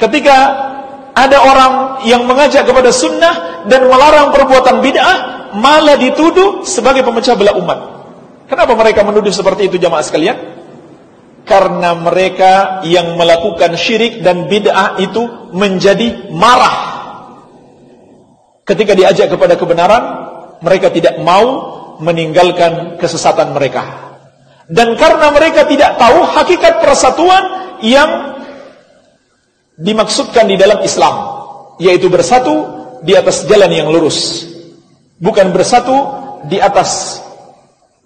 Ketika ada orang yang mengajak kepada sunnah dan melarang perbuatan bid'ah, malah dituduh sebagai pemecah belah umat. Kenapa mereka menuduh seperti itu jamaah sekalian? Karena mereka yang melakukan syirik dan bid'ah itu menjadi marah. Ketika diajak kepada kebenaran, mereka tidak mau meninggalkan kesesatan mereka. Dan karena mereka tidak tahu hakikat persatuan yang dimaksudkan di dalam Islam, yaitu bersatu di atas jalan yang lurus, bukan bersatu di atas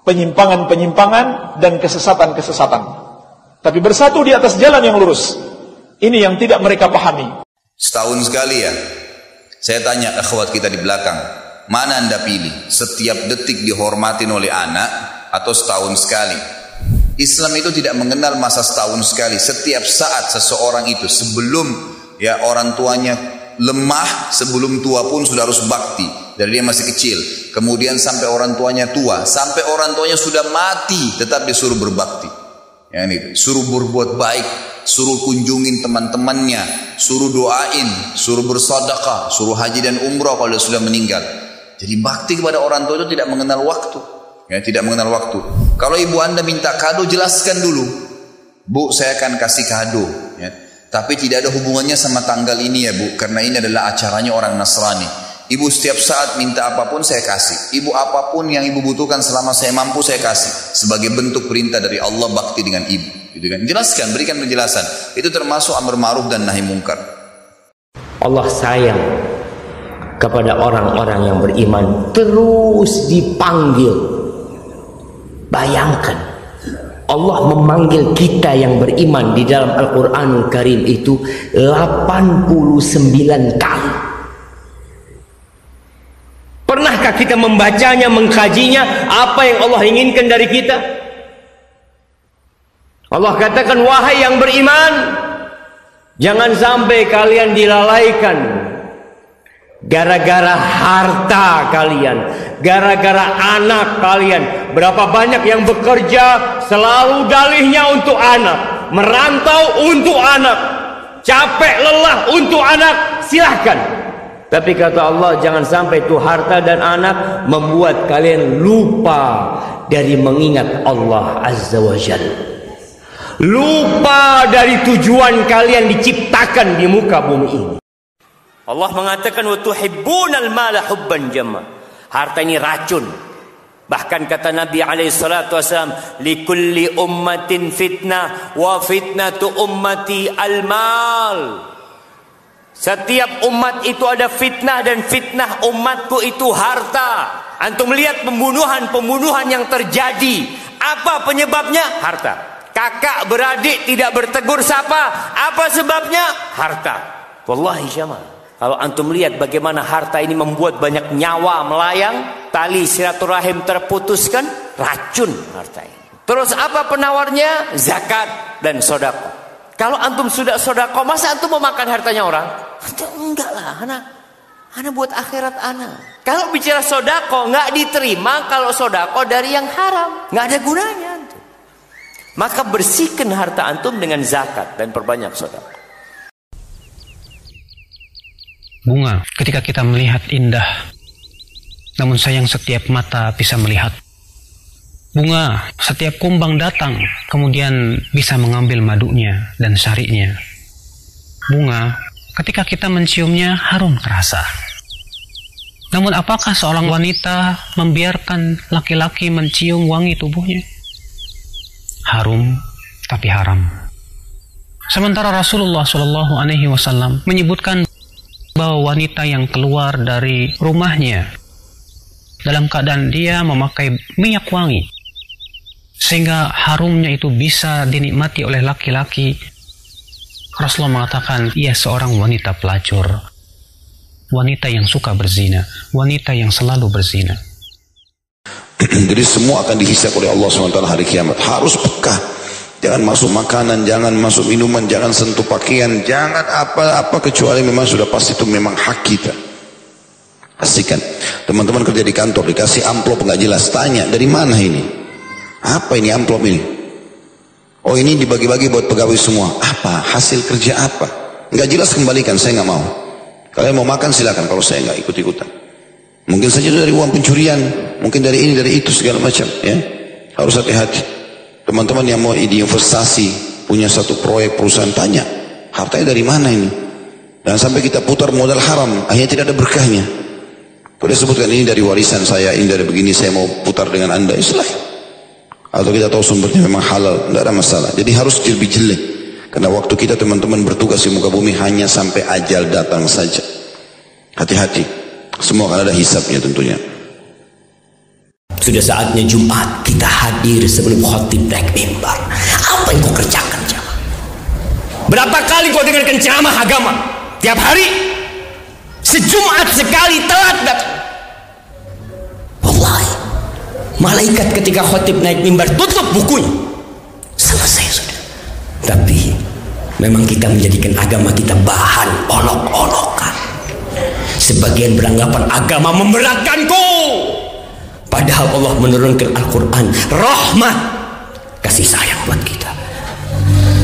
penyimpangan-penyimpangan dan kesesatan-kesesatan. Tapi bersatu di atas jalan yang lurus. Ini yang tidak mereka pahami. Setahun sekali ya, saya tanya akhwat kita di belakang, mana anda pilih? Setiap detik dihormatin oleh anak atau setahun sekali? Islam itu tidak mengenal masa setahun sekali. Setiap saat seseorang itu sebelum ya orang tuanya lemah, sebelum tua pun sudah harus bakti. Dari dia masih kecil, kemudian sampai orang tuanya tua, sampai orang tuanya sudah mati, tetap disuruh berbakti. Ya, ini, suruh berbuat baik, suruh kunjungin teman-temannya, suruh doain, suruh bersedekah, suruh haji dan umrah kalau sudah meninggal. Jadi bakti kepada orang tua itu tidak mengenal waktu. Ya, tidak mengenal waktu. Kalau ibu anda minta kado, jelaskan dulu. Bu, saya akan kasih kado. Ya. Tapi tidak ada hubungannya sama tanggal ini ya bu, karena ini adalah acaranya orang Nasrani. Ibu setiap saat minta apa pun saya kasih. Ibu apa pun yang ibu butuhkan selama saya mampu saya kasih. Sebagai bentuk perintah dari Allah bakti dengan ibu. Gitu kan? Jelaskan, berikan penjelasan. Itu termasuk amar ma'ruf dan nahi mungkar. Allah sayang kepada orang-orang yang beriman terus dipanggil. Bayangkan Allah memanggil kita yang beriman di dalam Al-Quranul Karim itu 89 kali. Pernahkah kita membacanya, mengkajinya apa yang Allah inginkan dari kita? Allah katakan wahai yang beriman jangan sampai kalian dilalaikan gara-gara harta kalian, gara-gara anak kalian. Berapa banyak yang bekerja selalu dalihnya untuk anak, merantau untuk anak, capek lelah untuk anak, silahkan. Tapi kata Allah jangan sampai itu harta dan anak membuat kalian lupa dari mengingat Allah Azza wa Jalla. Lupa dari tujuan kalian diciptakan di muka bumi ini. Allah mengatakan wa tuhibbunal mala hubban jamma. Harta ini racun. Bahkan kata Nabi alaihi salatu wasallam, likulli ummatin fitnah wa fitnatu ummati al-mal. Setiap umat itu ada fitnah dan fitnah umatku itu harta. Antum lihat pembunuhan-pembunuhan yang terjadi. Apa penyebabnya? Harta. Kakak beradik tidak bertegur sapa. Apa sebabnya? Harta. Wallahi syama. Kalau antum lihat bagaimana harta ini membuat banyak nyawa melayang, tali silaturahim terputuskan, racun harta ini. Terus apa penawarnya? Zakat dan sodako. Kalau antum sudah sodako, masa antum mau makan hartanya orang? Enggak lah, anak. Anak buat akhirat anak. Kalau bicara sodako, nggak diterima kalau sodako dari yang haram. nggak ada gunanya. Antum. Maka bersihkan harta antum dengan zakat dan perbanyak sodako. Bunga, ketika kita melihat indah, namun sayang setiap mata bisa melihat. Bunga, setiap kumbang datang, kemudian bisa mengambil madunya dan sarinya. Bunga, ketika kita menciumnya harum terasa. Namun apakah seorang wanita membiarkan laki-laki mencium wangi tubuhnya? Harum, tapi haram. Sementara Rasulullah Shallallahu Alaihi Wasallam menyebutkan bahwa wanita yang keluar dari rumahnya. Dalam keadaan dia memakai minyak wangi sehingga harumnya itu bisa dinikmati oleh laki-laki. Rasulullah mengatakan ia seorang wanita pelacur wanita yang suka berzina wanita yang selalu berzina. Jadi semua akan dihisap oleh Allah SWT hari kiamat. Harus peka Jangan masuk makanan, jangan masuk minuman, jangan sentuh pakaian, jangan apa-apa kecuali memang sudah pasti itu memang hak kita. Pastikan. Teman-teman kerja di kantor dikasih amplop nggak jelas, tanya dari mana ini? Apa ini amplop ini? Oh ini dibagi-bagi buat pegawai semua. Apa? Hasil kerja apa? Nggak jelas kembalikan, saya nggak mau. Kalian mau makan silakan, kalau saya nggak ikut-ikutan. Mungkin saja itu dari uang pencurian, mungkin dari ini, dari itu segala macam. Ya, harus hati-hati. Teman-teman yang mau investasi, punya satu proyek perusahaan tanya, hartanya dari mana ini? Dan sampai kita putar modal haram, akhirnya tidak ada berkahnya. Dia sebutkan ini dari warisan saya, ini dari begini saya mau putar dengan anda, Islah. Atau kita tahu sumbernya memang halal, tidak ada masalah. Jadi harus lebih jelek. Karena waktu kita teman-teman bertugas di muka bumi hanya sampai ajal datang saja. Hati-hati. Semua akan ada hisapnya tentunya. Sudah saatnya Jumat kita hadir sebelum khotib naik mimbar. Apa yang kau kerjakan jamaah? Berapa kali kau dengarkan ceramah agama? Tiap hari? Sejumat sekali telat datang. Wallahi. Malaikat ketika khotib naik mimbar tutup bukunya. Selesai sudah. Tapi memang kita menjadikan agama kita bahan olok-olokan. Sebagian beranggapan agama memberatkanku. Padahal Allah menurunkan Al-Quran rahmat kasih sayang buat kita.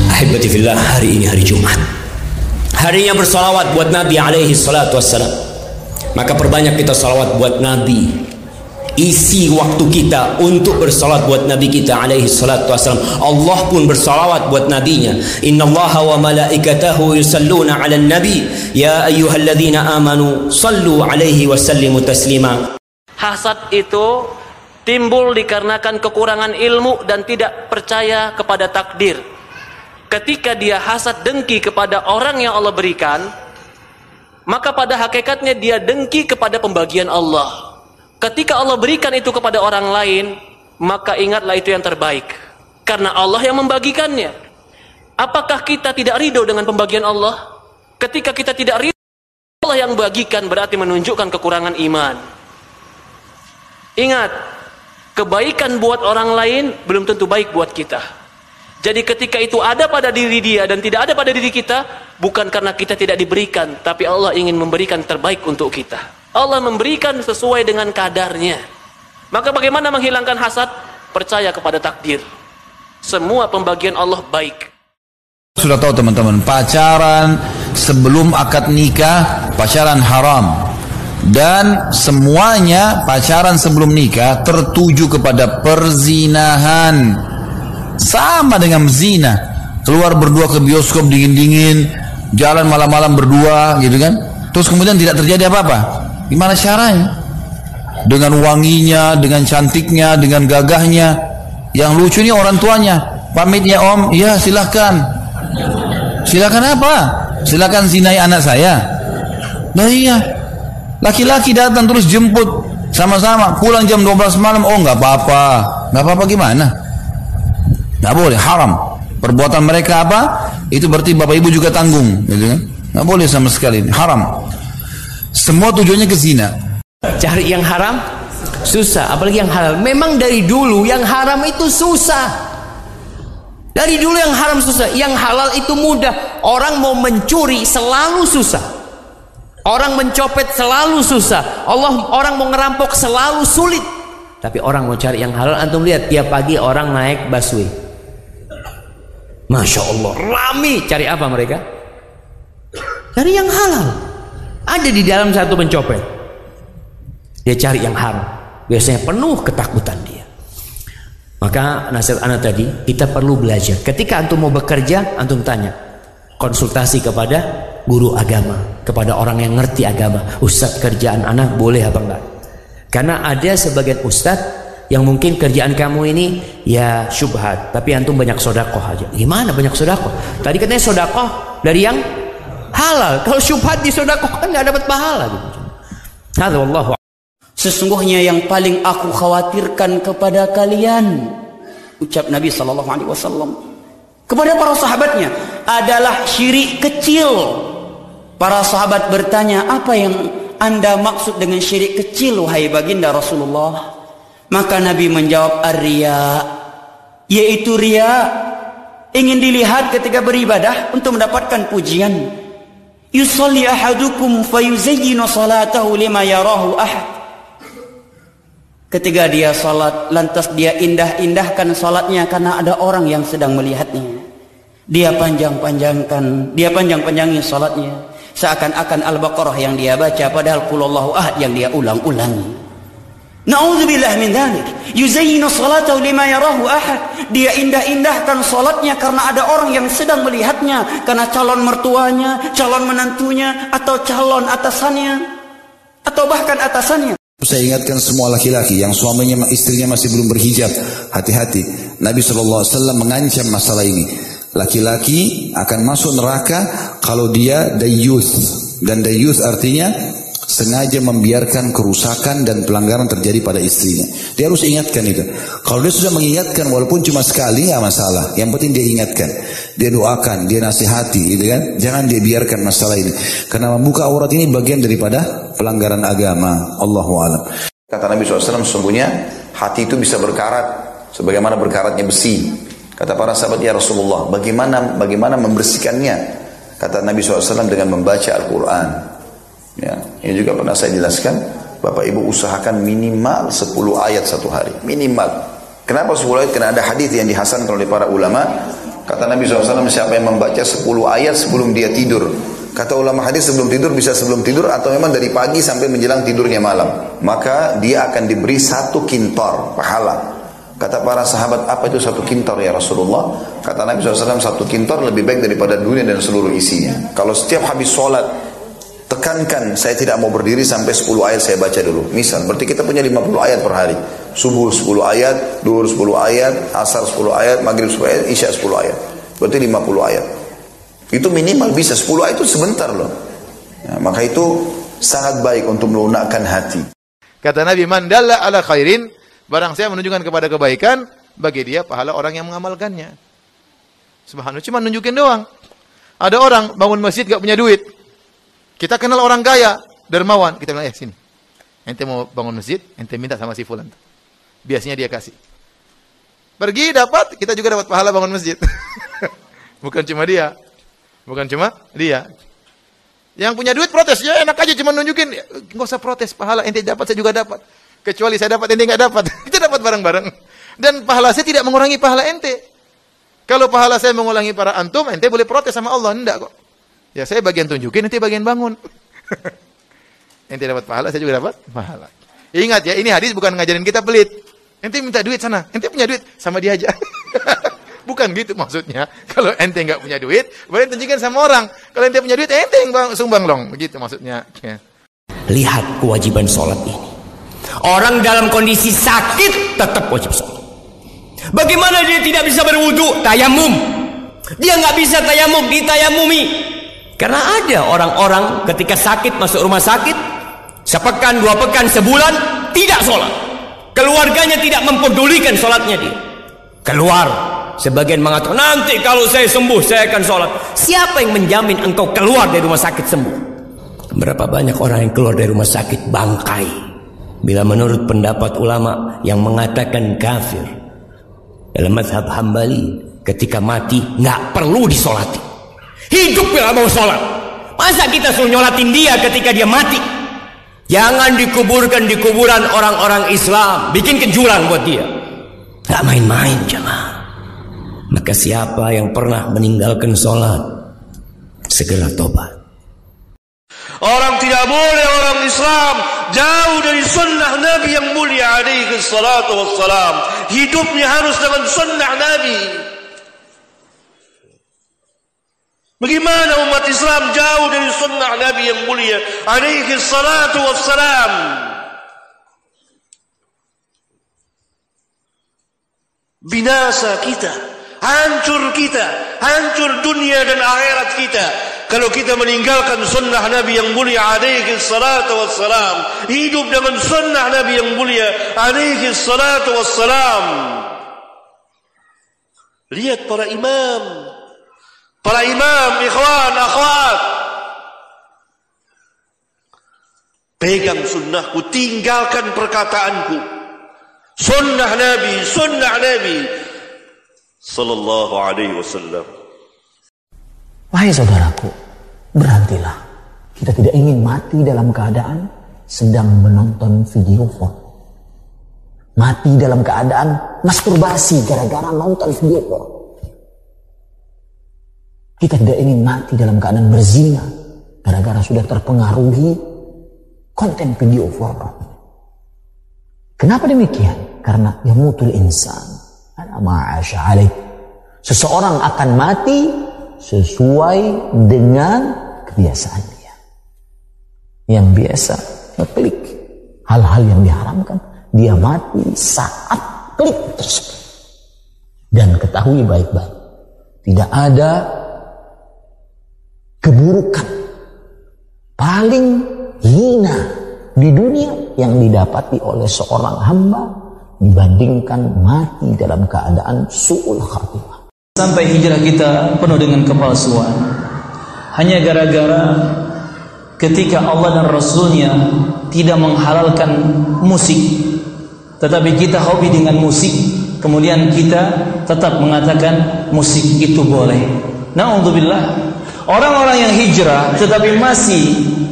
Ahibatifillah hari ini hari Jumat. Harinya bersalawat buat Nabi alaihi salatu wassalam. Maka perbanyak kita salawat buat Nabi. Isi waktu kita untuk bersalat buat Nabi kita alaihi salatu wassalam. Allah pun bersalawat buat nabinya. Inna Allah wa malaikatahu yusalluna ala nabi. Ya ayyuhalladzina amanu sallu alaihi wa sallimu taslima. Hasad itu timbul dikarenakan kekurangan ilmu dan tidak percaya kepada takdir. Ketika dia hasad dengki kepada orang yang Allah berikan, maka pada hakikatnya dia dengki kepada pembagian Allah. Ketika Allah berikan itu kepada orang lain, maka ingatlah itu yang terbaik. Karena Allah yang membagikannya. Apakah kita tidak ridho dengan pembagian Allah? Ketika kita tidak ridho, Allah yang bagikan berarti menunjukkan kekurangan iman. Ingat, kebaikan buat orang lain belum tentu baik buat kita. Jadi ketika itu ada pada diri dia dan tidak ada pada diri kita, bukan karena kita tidak diberikan, tapi Allah ingin memberikan terbaik untuk kita. Allah memberikan sesuai dengan kadarnya. Maka bagaimana menghilangkan hasad? Percaya kepada takdir. Semua pembagian Allah baik. Sudah tahu teman-teman, pacaran sebelum akad nikah, pacaran haram. Dan semuanya pacaran sebelum nikah tertuju kepada perzinahan. Sama dengan zina. Keluar berdua ke bioskop dingin-dingin, jalan malam-malam berdua gitu kan. Terus kemudian tidak terjadi apa-apa. Gimana caranya? Dengan wanginya, dengan cantiknya, dengan gagahnya. Yang lucu ini orang tuanya. Pamit ya om, iya silahkan. Silahkan apa? Silahkan zinai anak saya. Nah iya. Laki-laki datang terus jemput sama-sama pulang jam 12 malam oh nggak apa-apa. Nggak apa-apa gimana? Nggak boleh haram. Perbuatan mereka apa? Itu berarti bapak ibu juga tanggung gitu kan? Nggak boleh sama sekali haram. Semua tujuannya ke zina. Cari yang haram susah, apalagi yang halal. Memang dari dulu yang haram itu susah. Dari dulu yang haram susah, yang halal itu mudah. Orang mau mencuri selalu susah. Orang mencopet selalu susah. Allah orang mau ngerampok selalu sulit. Tapi orang mau cari yang halal, antum lihat tiap pagi orang naik busway. Masya Allah, rame. Cari apa mereka? Cari yang halal. Ada di dalam satu pencopet. Dia cari yang haram. Biasanya penuh ketakutan dia. Maka nasihat anak tadi, kita perlu belajar. Ketika antum mau bekerja, antum tanya. Konsultasi kepada guru agama. Kepada orang yang ngerti agama. Ustadz kerjaan anak boleh apa enggak? Karena ada sebagian ustadz yang mungkin kerjaan kamu ini ya syubhat. Tapi antum banyak sodakoh aja. Gimana banyak sodakoh? Tadi katanya sodakoh dari yang halal. Kalau syubhat di sodakoh kan nggak dapat pahala. Gitu. Wallahu Sesungguhnya yang paling aku khawatirkan kepada kalian ucap Nabi sallallahu alaihi kepada para sahabatnya adalah syirik kecil. Para sahabat bertanya, "Apa yang Anda maksud dengan syirik kecil wahai baginda Rasulullah?" Maka Nabi menjawab, "Ar-riya." Yaitu riya ingin dilihat ketika beribadah untuk mendapatkan pujian. Yusalli ahadukum fayuzayyinu salatahu lima yarahu ahad. Ketika dia salat, lantas dia indah-indahkan salatnya karena ada orang yang sedang melihatnya. Dia panjang-panjangkan, dia panjang-panjangin salatnya. Seakan-akan Al-Baqarah yang dia baca padahal Qulullahu Ahad yang dia ulang-ulangi. Na'udzubillah min dhalik. Yuzayyinu salatahu lima yarahu ahad. Dia indah-indahkan salatnya karena ada orang yang sedang melihatnya. Karena calon mertuanya, calon menantunya, atau calon atasannya. Atau bahkan atasannya. Saya ingatkan semua laki-laki yang suaminya istrinya masih belum berhijab, hati-hati. Nabi SAW mengancam masalah ini. Laki-laki akan masuk neraka kalau dia dayuth. Dan dayuth artinya sengaja membiarkan kerusakan dan pelanggaran terjadi pada istrinya. Dia harus ingatkan itu. Kalau dia sudah mengingatkan walaupun cuma sekali nggak masalah. Yang penting dia ingatkan, dia doakan, dia nasihati, gitu kan? Jangan dia biarkan masalah ini. Karena membuka aurat ini bagian daripada pelanggaran agama. Allahu a'lam. Kata Nabi SAW, sesungguhnya hati itu bisa berkarat, sebagaimana berkaratnya besi. Kata para sahabat ya Rasulullah, bagaimana bagaimana membersihkannya? Kata Nabi SAW dengan membaca Al-Quran. Ya, ini juga pernah saya jelaskan. Bapak Ibu usahakan minimal 10 ayat satu hari. Minimal. Kenapa 10 ayat? Karena ada hadis yang dihasankan oleh para ulama. Kata Nabi SAW, siapa yang membaca 10 ayat sebelum dia tidur. Kata ulama hadis sebelum tidur bisa sebelum tidur atau memang dari pagi sampai menjelang tidurnya malam. Maka dia akan diberi satu kintor pahala. Kata para sahabat, apa itu satu kintor ya Rasulullah? Kata Nabi SAW, satu kintor lebih baik daripada dunia dan seluruh isinya. Kalau setiap habis sholat, tekankan saya tidak mau berdiri sampai 10 ayat saya baca dulu. Misal, berarti kita punya 50 ayat per hari. Subuh 10 ayat, duhur 10 ayat, asar 10 ayat, maghrib 10 ayat, isya 10 ayat. Berarti 50 ayat. Itu minimal bisa 10 ayat itu sebentar loh. Ya, maka itu sangat baik untuk melunakkan hati. Kata Nabi, "Mandalla ala khairin Barang saya menunjukkan kepada kebaikan, bagi dia pahala orang yang mengamalkannya. Subhanallah, cuma nunjukin doang. Ada orang bangun masjid gak punya duit. Kita kenal orang kaya, dermawan. Kita bilang, eh sini. Ente mau bangun masjid, ente minta sama si fulan. Biasanya dia kasih. Pergi dapat, kita juga dapat pahala bangun masjid. Bukan cuma dia. Bukan cuma dia. Yang punya duit protes, ya enak aja cuma nunjukin. Enggak usah protes, pahala ente dapat, saya juga dapat. Kecuali saya dapat, ente nggak dapat. Kita dapat bareng-bareng. Dan pahala saya tidak mengurangi pahala ente. Kalau pahala saya mengulangi para antum, ente boleh protes sama Allah. Enggak kok. Ya saya bagian tunjukin, ente bagian bangun. ente dapat pahala, saya juga dapat pahala. Ingat ya, ini hadis bukan ngajarin kita pelit. Ente minta duit sana, ente punya duit, sama dia aja. bukan gitu maksudnya. Kalau ente nggak punya duit, boleh tunjukkan sama orang. Kalau ente punya duit, ente yang bang, sumbang long. Begitu maksudnya. Ya. Lihat kewajiban sholat ini. Orang dalam kondisi sakit tetap wajib sholat. Bagaimana dia tidak bisa berwudu? Tayamum. Dia nggak bisa tayamum, ditayamumi. Karena ada orang-orang ketika sakit masuk rumah sakit, sepekan, dua pekan, sebulan, tidak sholat. Keluarganya tidak mempedulikan sholatnya dia. Keluar. Sebagian mengatakan, nanti kalau saya sembuh, saya akan sholat. Siapa yang menjamin engkau keluar dari rumah sakit sembuh? Berapa banyak orang yang keluar dari rumah sakit bangkai Bila menurut pendapat ulama yang mengatakan kafir dalam mazhab Hambali ketika mati nggak perlu disolati. Hidup yang mau sholat. Masa kita suruh nyolatin dia ketika dia mati? Jangan dikuburkan di kuburan orang-orang Islam. Bikin kejuran buat dia. Gak main-main jemaah. Maka siapa yang pernah meninggalkan sholat segera tobat. Orang tidak boleh orang Islam jauh dari sunnah Nabi yang mulia alaihi salatu wassalam. Hidupnya harus dengan sunnah Nabi. Bagaimana umat Islam jauh dari sunnah Nabi yang mulia alaihi salatu wassalam? Binasa kita, hancur kita, hancur dunia dan akhirat kita kalau kita meninggalkan sunnah Nabi yang mulia alaihi salatu wassalam hidup dengan sunnah Nabi yang mulia alaihi salatu wassalam. Lihat para imam. Para imam ikhwan akhwat. Pegang sunnahku tinggalkan perkataanku. Sunnah Nabi sunnah Nabi. Sallallahu alaihi wasallam Wahai saudaraku, berhentilah. Kita tidak ingin mati dalam keadaan sedang menonton video porn. Mati dalam keadaan masturbasi gara-gara nonton video porn. Kita tidak ingin mati dalam keadaan berzina gara-gara sudah terpengaruhi konten video porno. Kenapa demikian? Karena yamutul insan. Seseorang akan mati sesuai dengan kebiasaan dia. Yang biasa ngeklik hal-hal yang diharamkan, dia mati saat klik tersebut. Dan ketahui baik-baik, tidak ada keburukan paling hina di dunia yang didapati oleh seorang hamba dibandingkan mati dalam keadaan su'ul khatimah. Sampai hijrah kita penuh dengan kepalsuan. Hanya gara-gara ketika Allah dan Rasulnya tidak menghalalkan musik. Tetapi kita hobi dengan musik. Kemudian kita tetap mengatakan musik itu boleh. Na'udzubillah. Orang-orang yang hijrah tetapi masih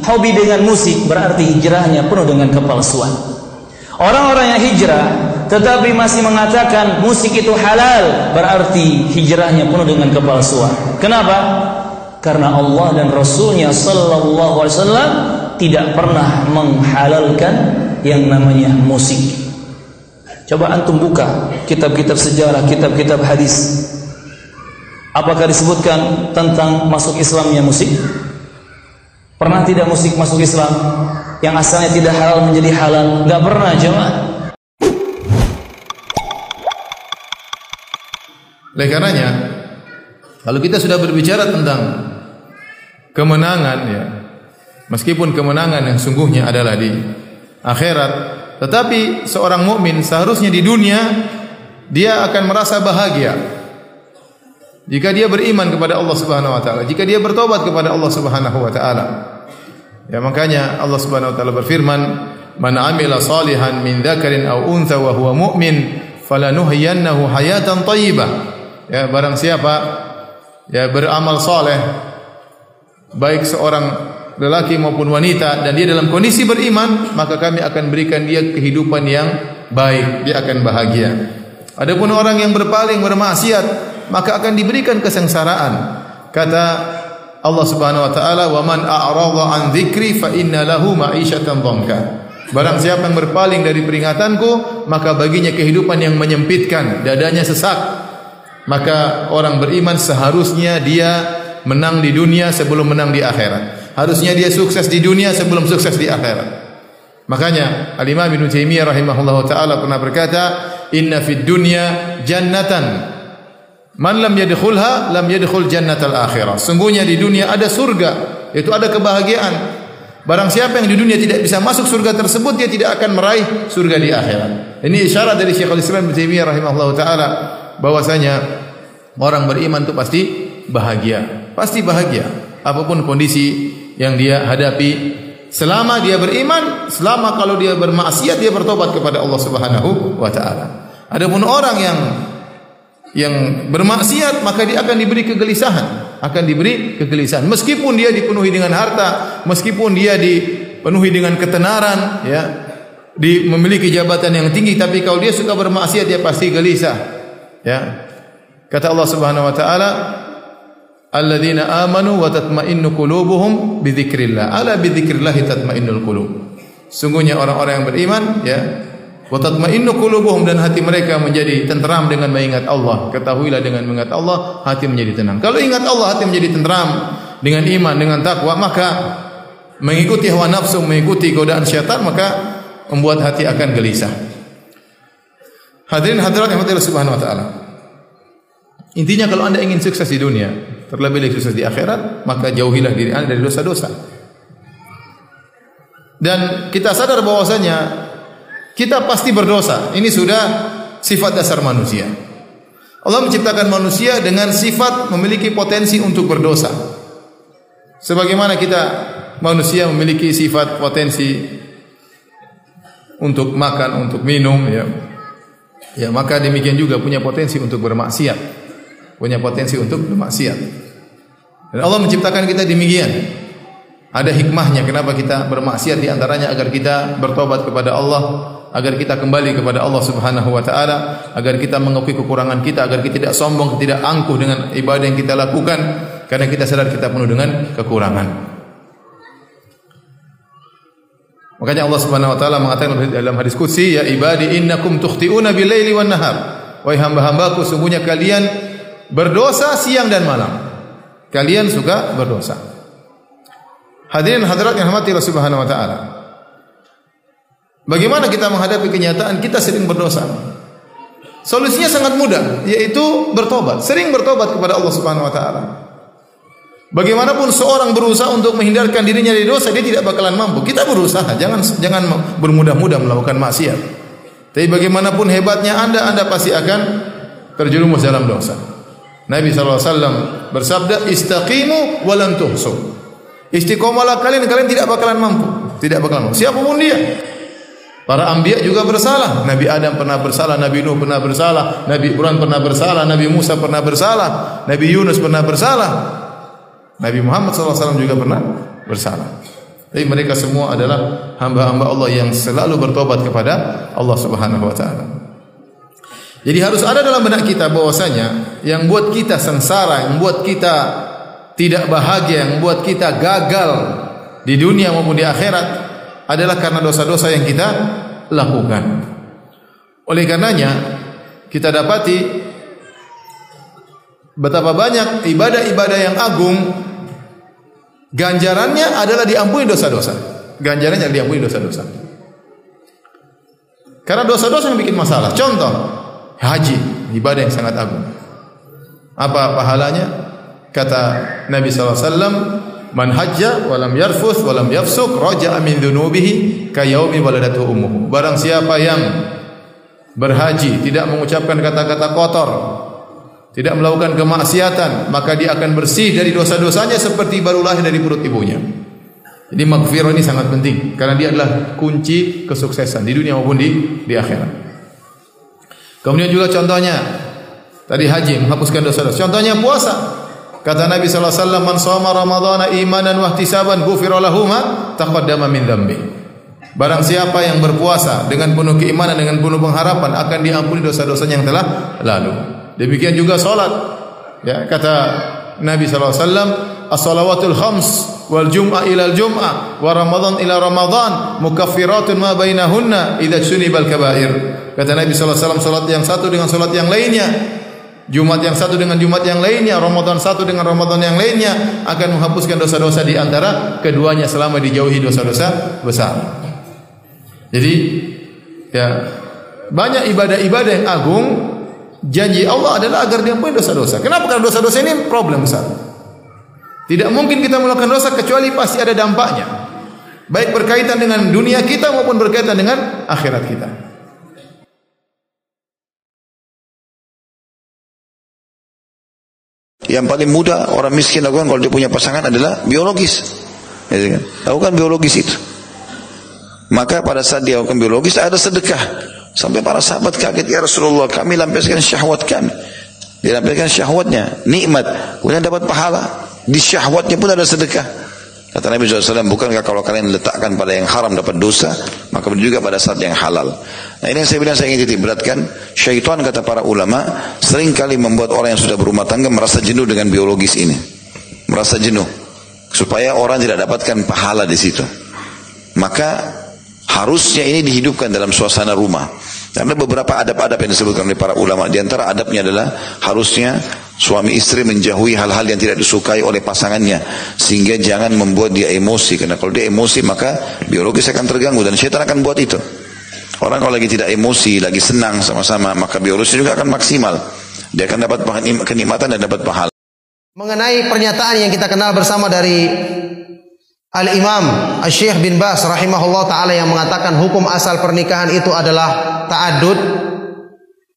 hobi dengan musik berarti hijrahnya penuh dengan kepalsuan. Orang-orang yang hijrah tetapi masih mengatakan musik itu halal berarti hijrahnya penuh dengan kepalsuan. Kenapa? Karena Allah dan Rasulnya Sallallahu Alaihi Wasallam tidak pernah menghalalkan yang namanya musik. Coba antum buka kitab-kitab sejarah, kitab-kitab hadis. Apakah disebutkan tentang masuk Islamnya musik? Pernah tidak musik masuk Islam? Yang asalnya tidak halal menjadi halal? Gak pernah jemaah. Oleh karenanya, kalau kita sudah berbicara tentang kemenangan ya, meskipun kemenangan yang sungguhnya adalah di akhirat, tetapi seorang mukmin seharusnya di dunia dia akan merasa bahagia jika dia beriman kepada Allah Subhanahu wa taala, jika dia bertobat kepada Allah Subhanahu wa taala. Ya makanya Allah Subhanahu wa taala berfirman, "Man 'amila salihan min dzakarin aw untha wa huwa mu'min, falanuhyiyannahu hayatan thayyibah." Ya barang siapa ya beramal saleh baik seorang lelaki maupun wanita dan dia dalam kondisi beriman, maka kami akan berikan dia kehidupan yang baik, dia akan bahagia. Adapun orang yang berpaling bermaksiat, maka akan diberikan kesengsaraan. Kata Allah Subhanahu wa taala, "Wa man a'rada an dzikri fa inna lahu ma'isyatan dhanka." Barang siapa yang berpaling dari peringatanku, maka baginya kehidupan yang menyempitkan, dadanya sesak. Maka orang beriman seharusnya dia menang di dunia sebelum menang di akhirat. Harusnya dia sukses di dunia sebelum sukses di akhirat. Makanya Al-Imam Ibnu Taimiyah rahimahullahu taala pernah berkata, "Inna fid dunya jannatan Man lam yadkhulha lam yadkhul jannatal akhirah. Sungguhnya di dunia ada surga, itu ada kebahagiaan. Barang siapa yang di dunia tidak bisa masuk surga tersebut, dia tidak akan meraih surga di akhirat. Ini isyarat dari Syekhul Islam Ibnu Taimiyah rahimahullahu taala bahwasanya orang beriman itu pasti bahagia. Pasti bahagia apa pun kondisi yang dia hadapi. Selama dia beriman, selama kalau dia bermaksiat dia bertobat kepada Allah Subhanahu wa taala. Adapun orang yang yang bermaksiat maka dia akan diberi kegelisahan, akan diberi kegelisahan. Meskipun dia dipenuhi dengan harta, meskipun dia dipenuhi dengan ketenaran, ya, di memiliki jabatan yang tinggi, tapi kalau dia suka bermaksiat dia pasti gelisah. Ya. Kata Allah Subhanahu wa taala, "Alladzina amanu wa tatma'innu qulubuhum bi dzikrillah." Ala bi dzikrillah tatma'innul qulub. Sungguhnya orang-orang yang beriman, ya, wa tatma'innu qulubuhum dan hati mereka menjadi tenteram dengan mengingat Allah. Ketahuilah dengan mengingat Allah, hati menjadi tenang. Kalau ingat Allah, hati menjadi tenteram dengan iman, dengan takwa, maka mengikuti hawa nafsu, mengikuti godaan syaitan, maka membuat hati akan gelisah. Hadirin hadirat yang Allah Subhanahu wa taala. Intinya kalau Anda ingin sukses di dunia, terlebih lagi sukses di akhirat, maka jauhilah diri Anda dari dosa-dosa. Dan kita sadar bahwasanya kita pasti berdosa. Ini sudah sifat dasar manusia. Allah menciptakan manusia dengan sifat memiliki potensi untuk berdosa. Sebagaimana kita manusia memiliki sifat potensi untuk makan, untuk minum, ya. Ya, maka demikian juga punya potensi untuk bermaksiat. Punya potensi untuk bermaksiat. Dan Allah menciptakan kita demikian. Ada hikmahnya kenapa kita bermaksiat di antaranya agar kita bertobat kepada Allah, agar kita kembali kepada Allah Subhanahu wa taala, agar kita mengakui kekurangan kita, agar kita tidak sombong, tidak angkuh dengan ibadah yang kita lakukan, karena kita sadar kita penuh dengan kekurangan. Makanya Allah Subhanahu wa taala mengatakan dalam hadis qudsi, "Ya ibadi innakum tukhti'una bil-laili wan nahar." Wahai hamba-hambaku, sungguhnya kalian berdosa siang dan malam. Kalian suka berdosa. Hadirin hadirat yang rahmati Allah Subhanahu wa taala. Bagaimana kita menghadapi kenyataan kita sering berdosa? Solusinya sangat mudah, yaitu bertobat. Sering bertobat kepada Allah Subhanahu wa taala. Bagaimanapun seorang berusaha untuk menghindarkan dirinya dari dosa, dia tidak bakalan mampu. Kita berusaha, jangan jangan bermudah-mudah melakukan maksiat. Tapi bagaimanapun hebatnya Anda, Anda pasti akan terjerumus dalam dosa. Nabi SAW bersabda, "Istaqimu walan tuhsu." Istiqomalah kalian, kalian tidak bakalan mampu. Tidak bakalan mampu. Siapa pun dia. Para anbiya juga bersalah. Nabi Adam pernah bersalah, Nabi Nuh pernah bersalah, Nabi Ibrahim pernah bersalah, Nabi Musa pernah bersalah, Nabi Yunus pernah bersalah. Nabi Muhammad SAW juga pernah bersalah. Tapi mereka semua adalah hamba-hamba Allah yang selalu bertobat kepada Allah Subhanahu wa taala. Jadi harus ada dalam benak kita bahwasanya yang buat kita sengsara, yang buat kita tidak bahagia, yang buat kita gagal di dunia maupun di akhirat adalah karena dosa-dosa yang kita lakukan. Oleh karenanya kita dapati betapa banyak ibadah-ibadah yang agung Ganjarannya adalah diampuni dosa-dosa. Ganjarannya adalah diampuni dosa-dosa. Karena dosa-dosa yang bikin masalah. Contoh, haji, ibadah yang sangat agung. Apa pahalanya? Kata Nabi SAW, Man hajja walam yarfus walam yafsuk raja'a min dhunubihi kayaumi waladatu. Barang siapa yang berhaji tidak mengucapkan kata-kata kotor, tidak melakukan kemaksiatan, maka dia akan bersih dari dosa-dosanya seperti baru lahir dari perut ibunya. Jadi maghfirah ini sangat penting karena dia adalah kunci kesuksesan di dunia maupun di di akhirat. Kemudian juga contohnya tadi haji menghapuskan dosa-dosa. Contohnya puasa. Kata Nabi sallallahu alaihi wasallam, "Man shoma ramadhana imanan wa ihtisaban ghufira lahu ma taqaddama min dhanbi." Barang siapa yang berpuasa dengan penuh keimanan dengan penuh pengharapan akan diampuni dosa-dosanya yang telah lalu. Demikian juga salat. Ya, kata Nabi sallallahu alaihi wasallam, "As-salawatul khams wal jum'ah ila al-jum'ah wa ramadan ila ramadan mukaffiratun ma bainahunna idza sunibal kaba'ir." Kata Nabi sallallahu alaihi wasallam, salat yang satu dengan salat yang lainnya Jumat yang satu dengan Jumat yang lainnya, Ramadan satu dengan Ramadan yang lainnya akan menghapuskan dosa-dosa di antara keduanya selama dijauhi dosa-dosa besar. Jadi ya banyak ibadah-ibadah yang agung janji Allah adalah agar diampuni dosa-dosa. Kenapa? Karena dosa-dosa ini problem besar. Tidak mungkin kita melakukan dosa kecuali pasti ada dampaknya. Baik berkaitan dengan dunia kita maupun berkaitan dengan akhirat kita. Yang paling mudah orang miskin lakukan kalau dia punya pasangan adalah biologis. Ya, kan? Lakukan biologis itu. Maka pada saat dia lakukan biologis ada sedekah. Sampai para sahabat kaget, ya Rasulullah kami lampiaskan syahwat kami. Dilampiaskan syahwatnya, nikmat. Kemudian dapat pahala. Di syahwatnya pun ada sedekah. Kata Nabi SAW, bukankah kalau kalian letakkan pada yang haram dapat dosa, maka juga pada saat yang halal. Nah ini yang saya bilang saya ingin titik beratkan, syaitan kata para ulama, sering kali membuat orang yang sudah berumah tangga merasa jenuh dengan biologis ini. Merasa jenuh. Supaya orang tidak dapatkan pahala di situ. Maka harusnya ini dihidupkan dalam suasana rumah. Karena beberapa adab-adab yang disebutkan oleh para ulama, di antara adabnya adalah harusnya suami istri menjauhi hal-hal yang tidak disukai oleh pasangannya sehingga jangan membuat dia emosi. Karena kalau dia emosi maka biologis akan terganggu dan syaitan akan buat itu. Orang kalau lagi tidak emosi lagi senang sama-sama maka biologis juga akan maksimal. Dia akan dapat kenikmatan dan dapat pahala. Mengenai pernyataan yang kita kenal bersama dari Al-Imam Syekh bin Bas rahimahullah taala yang mengatakan hukum asal pernikahan itu adalah ta'adud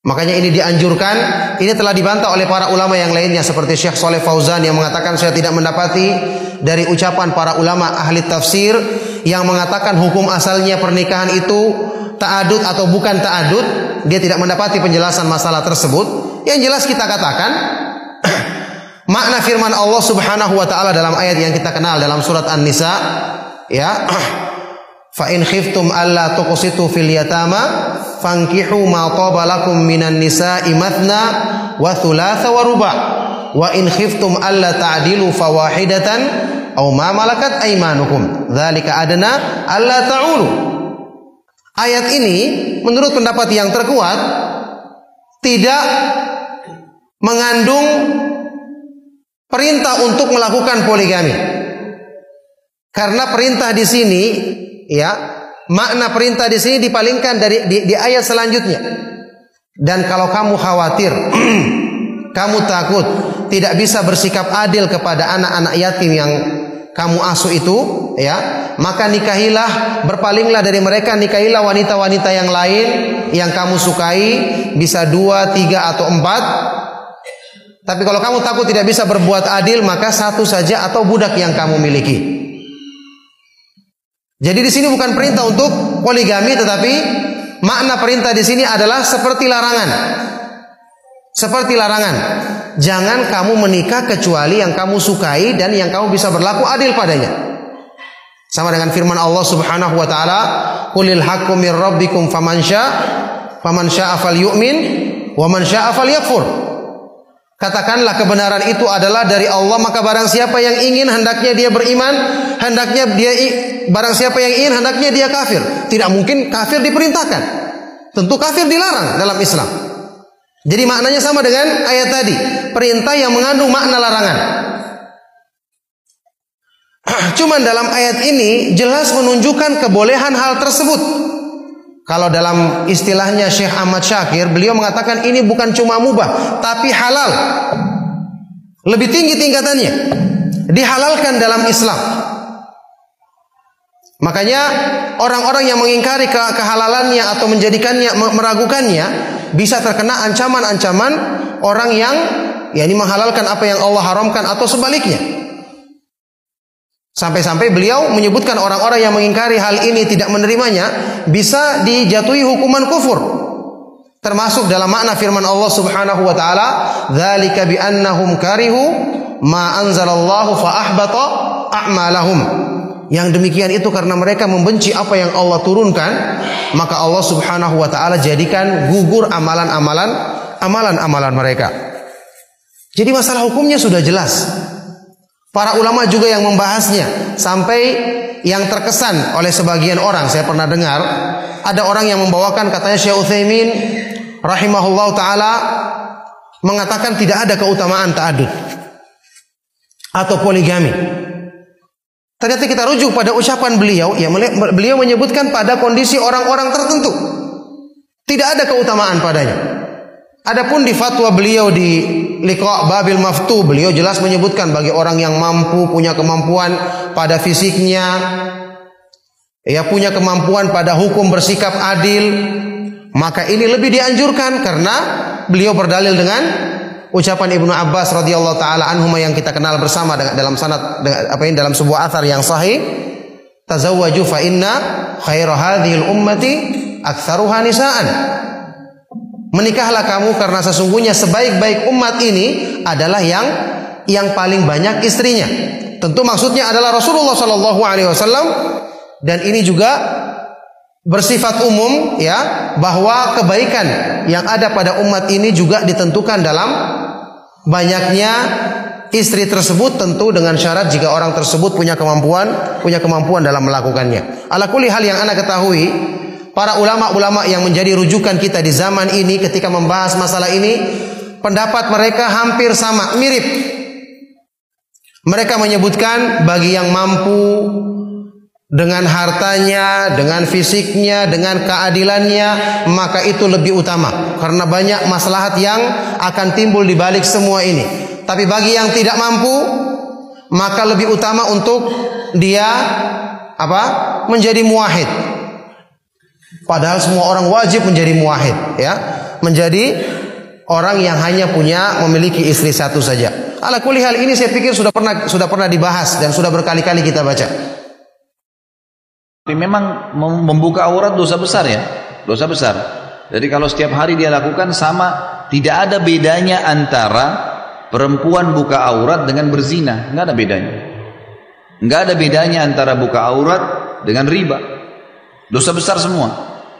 Makanya ini dianjurkan, ini telah dibantah oleh para ulama yang lainnya seperti Syekh Soleh Fauzan yang mengatakan saya tidak mendapati dari ucapan para ulama ahli tafsir yang mengatakan hukum asalnya pernikahan itu ta'adud atau bukan ta'adud, dia tidak mendapati penjelasan masalah tersebut. Yang jelas kita katakan makna firman Allah Subhanahu wa taala dalam ayat yang kita kenal dalam surat An-Nisa ya. Fa in khiftum alla tuqsitu fil yatama fankihu ma taba lakum minan nisa'i mathna wa thulatha wa ruba'. wa in khiftum alla ta'dilu fawahidatan aw ma malakat aymanukum. Dzalika adna alla ta'ulu. Ayat ini menurut pendapat yang terkuat tidak mengandung perintah untuk melakukan poligami karena perintah di sini ya makna perintah di sini dipalingkan dari di, di ayat selanjutnya dan kalau kamu khawatir kamu takut tidak bisa bersikap adil kepada anak-anak yatim yang kamu asuh itu, ya, maka nikahilah, berpalinglah dari mereka, nikahilah wanita-wanita yang lain yang kamu sukai, bisa dua, tiga atau empat. Tapi kalau kamu takut tidak bisa berbuat adil, maka satu saja atau budak yang kamu miliki. Jadi di sini bukan perintah untuk poligami, tetapi makna perintah di sini adalah seperti larangan. Seperti larangan. Jangan kamu menikah kecuali yang kamu sukai dan yang kamu bisa berlaku adil padanya. Sama dengan firman Allah Subhanahu wa taala, "Qulil haqqu mir rabbikum faman syaa faman syaa'a falyu'min wa man syaa'a falyakfur." Katakanlah kebenaran itu adalah dari Allah maka barang siapa yang ingin hendaknya dia beriman, hendaknya dia barang siapa yang ingin hendaknya dia kafir. Tidak mungkin kafir diperintahkan. Tentu kafir dilarang dalam Islam. Jadi maknanya sama dengan ayat tadi, perintah yang mengandung makna larangan. Cuman dalam ayat ini jelas menunjukkan kebolehan hal tersebut. Kalau dalam istilahnya Syekh Ahmad Syakir, beliau mengatakan ini bukan cuma mubah, tapi halal. Lebih tinggi tingkatannya. Dihalalkan dalam Islam. Makanya orang-orang yang mengingkari kehalalannya atau menjadikannya meragukannya bisa terkena ancaman-ancaman orang yang yakni menghalalkan apa yang Allah haramkan atau sebaliknya. Sampai-sampai beliau menyebutkan orang-orang yang mengingkari hal ini tidak menerimanya bisa dijatuhi hukuman kufur. Termasuk dalam makna firman Allah Subhanahu wa taala, "Dzalika bi annahum karihu ma anzalallahu fa ahbata a'malahum." Yang demikian itu karena mereka membenci apa yang Allah turunkan, maka Allah Subhanahu wa taala jadikan gugur amalan-amalan amalan-amalan mereka. Jadi masalah hukumnya sudah jelas. Para ulama juga yang membahasnya sampai yang terkesan oleh sebagian orang saya pernah dengar ada orang yang membawakan katanya Syekh Utsaimin rahimahullah taala mengatakan tidak ada keutamaan ta'adud atau poligami. Ternyata kita rujuk pada ucapan beliau, ya beliau menyebutkan pada kondisi orang-orang tertentu. Tidak ada keutamaan padanya. Adapun di fatwa beliau di Liqa Babil Maftu, beliau jelas menyebutkan bagi orang yang mampu punya kemampuan pada fisiknya, ya punya kemampuan pada hukum bersikap adil, maka ini lebih dianjurkan karena beliau berdalil dengan ucapan Ibnu Abbas radhiyallahu taala anhuma yang kita kenal bersama dalam sanad apa ini dalam sebuah athar yang sahih. Tazawwaju fa inna khaira hadhil ummati aktsaruha nisaan menikahlah kamu karena sesungguhnya sebaik-baik umat ini adalah yang yang paling banyak istrinya tentu maksudnya adalah Rasulullah sallallahu alaihi wasallam dan ini juga bersifat umum ya bahwa kebaikan yang ada pada umat ini juga ditentukan dalam banyaknya istri tersebut tentu dengan syarat jika orang tersebut punya kemampuan punya kemampuan dalam melakukannya. Ala hal yang anda ketahui, para ulama-ulama yang menjadi rujukan kita di zaman ini ketika membahas masalah ini, pendapat mereka hampir sama, mirip. Mereka menyebutkan bagi yang mampu dengan hartanya, dengan fisiknya, dengan keadilannya, maka itu lebih utama karena banyak maslahat yang akan timbul di balik semua ini. Tapi bagi yang tidak mampu, maka lebih utama untuk dia apa? menjadi muahid. Padahal semua orang wajib menjadi muahid, ya. Menjadi orang yang hanya punya memiliki istri satu saja. Ala hal ini saya pikir sudah pernah sudah pernah dibahas dan sudah berkali-kali kita baca. Tapi memang membuka aurat dosa besar ya, dosa besar. Jadi kalau setiap hari dia lakukan sama, tidak ada bedanya antara perempuan buka aurat dengan berzina, nggak ada bedanya. Nggak ada bedanya antara buka aurat dengan riba. Dosa besar semua.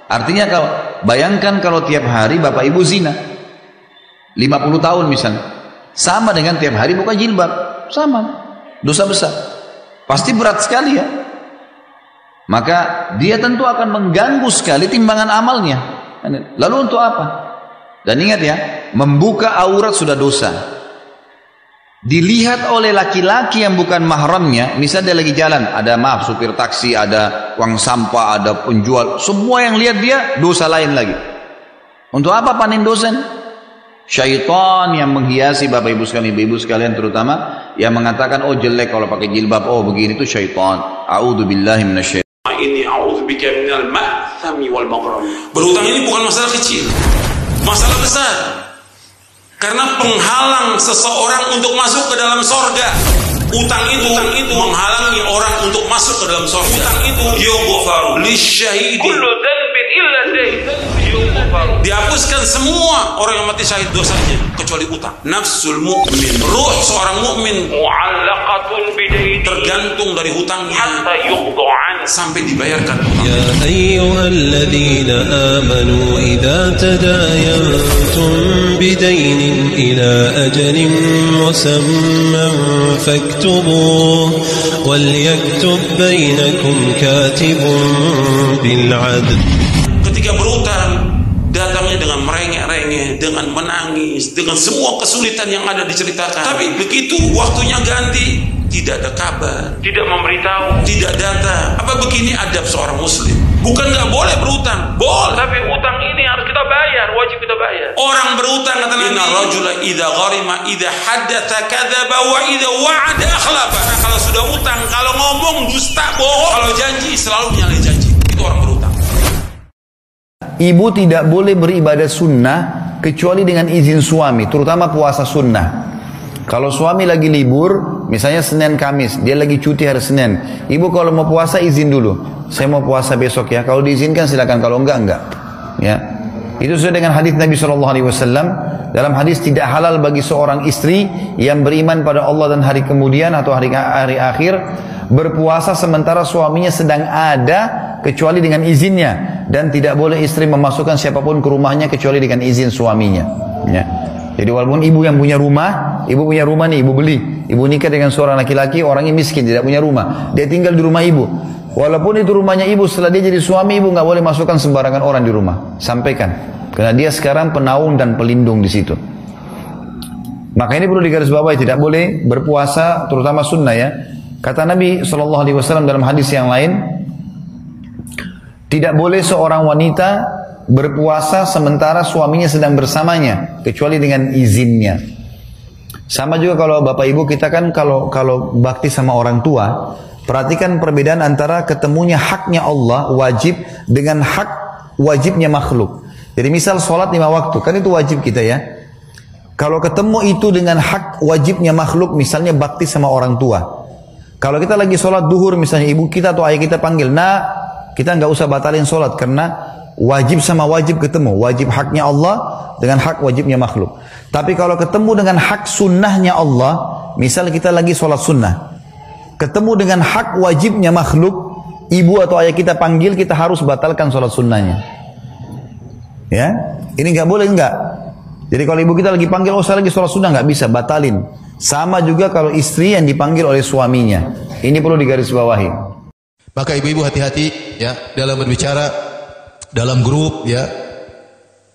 Artinya kalau bayangkan kalau tiap hari bapak ibu zina, 50 tahun misalnya, Sama dengan tiap hari buka jilbab. Sama. Dosa besar. Pasti berat sekali ya. Maka dia tentu akan mengganggu sekali timbangan amalnya. Lalu untuk apa? Dan ingat ya, membuka aurat sudah dosa. Dilihat oleh laki-laki yang bukan mahramnya, misalnya dia lagi jalan, ada maaf supir taksi, ada uang sampah, ada penjual, semua yang lihat dia dosa lain lagi. Untuk apa panen dosen? Syaitan yang menghiasi bapak ibu sekalian, ibu sekalian terutama yang mengatakan oh jelek kalau pakai jilbab, oh begini itu syaitan. A'udzu billahi minasyaitan. Ini a'udzubika minal ma'thami wal. Berutang ini bukan masalah kecil. Masalah besar. Karena penghalang seseorang untuk masuk ke dalam sorga. Utang itu, utang itu menghalangi orang untuk masuk ke dalam sorga. Utang itu yughfaru lisyahidi. Kullu dhanbin illa. Dihapuskan semua orang yang mati syahid dosanya kecuali utang. Nafsul mu'min, ruh seorang mukmin tergantung dari hutangnya sampai dibayarkan. يا أيها الذين آمنوا إذا تداينتم بدين إلى أجل مسمى فاكتبوه وليكتب بينكم كاتب بالعدل merengek-rengek, dengan menangis, dengan semua kesulitan yang ada diceritakan. Tapi begitu waktunya ganti, tidak ada kabar, tidak memberitahu, tidak data. Apa begini adab seorang muslim? Bukan nggak boleh berutang, boleh. Tapi utang ini harus kita bayar, wajib kita bayar. Orang berutang kata Nabi, Inna rajula idza gharima idza haddatha kadzaba wa idza wa'ada akhlafa. Nah, kalau sudah utang, kalau ngomong dusta, bohong, kalau janji selalu menyalahi janji. Itu orang berutang. Ibu tidak boleh beribadah sunnah kecuali dengan izin suami, terutama puasa sunnah. Kalau suami lagi libur, misalnya Senin Kamis, dia lagi cuti hari Senin. Ibu kalau mau puasa izin dulu. Saya mau puasa besok ya. Kalau diizinkan silakan, kalau enggak enggak. Ya. Itu sesuai dengan hadis Nabi Shallallahu Alaihi Wasallam. Dalam hadis tidak halal bagi seorang istri yang beriman pada Allah dan hari kemudian atau hari hari akhir berpuasa sementara suaminya sedang ada kecuali dengan izinnya dan tidak boleh istri memasukkan siapa pun ke rumahnya kecuali dengan izin suaminya. Ya. Jadi walaupun ibu yang punya rumah, ibu punya rumah nih, ibu beli, ibu nikah dengan seorang laki-laki, orangnya miskin, tidak punya rumah, dia tinggal di rumah ibu. Walaupun itu rumahnya ibu, setelah dia jadi suami, ibu nggak boleh masukkan sembarangan orang di rumah. Sampaikan, karena dia sekarang penaung dan pelindung di situ. Maka ini perlu digarisbawahi, tidak boleh berpuasa, terutama sunnah ya. Kata Nabi Wasallam dalam hadis yang lain, tidak boleh seorang wanita berpuasa sementara suaminya sedang bersamanya kecuali dengan izinnya. Sama juga kalau bapak ibu kita kan kalau kalau bakti sama orang tua, perhatikan perbedaan antara ketemunya haknya Allah wajib dengan hak wajibnya makhluk. Jadi misal sholat lima waktu kan itu wajib kita ya. Kalau ketemu itu dengan hak wajibnya makhluk, misalnya bakti sama orang tua. Kalau kita lagi sholat duhur misalnya ibu kita atau ayah kita panggil, nah kita nggak usah batalin sholat karena wajib sama wajib ketemu. Wajib haknya Allah dengan hak wajibnya makhluk. Tapi kalau ketemu dengan hak sunnahnya Allah, misal kita lagi sholat sunnah, ketemu dengan hak wajibnya makhluk, ibu atau ayah kita panggil, kita harus batalkan sholat sunnahnya. Ya, ini nggak boleh nggak. Jadi kalau ibu kita lagi panggil, oh saya lagi sholat sunnah nggak bisa, batalin. Sama juga kalau istri yang dipanggil oleh suaminya. Ini perlu digarisbawahi. Maka ibu-ibu hati-hati ya dalam berbicara dalam grup ya.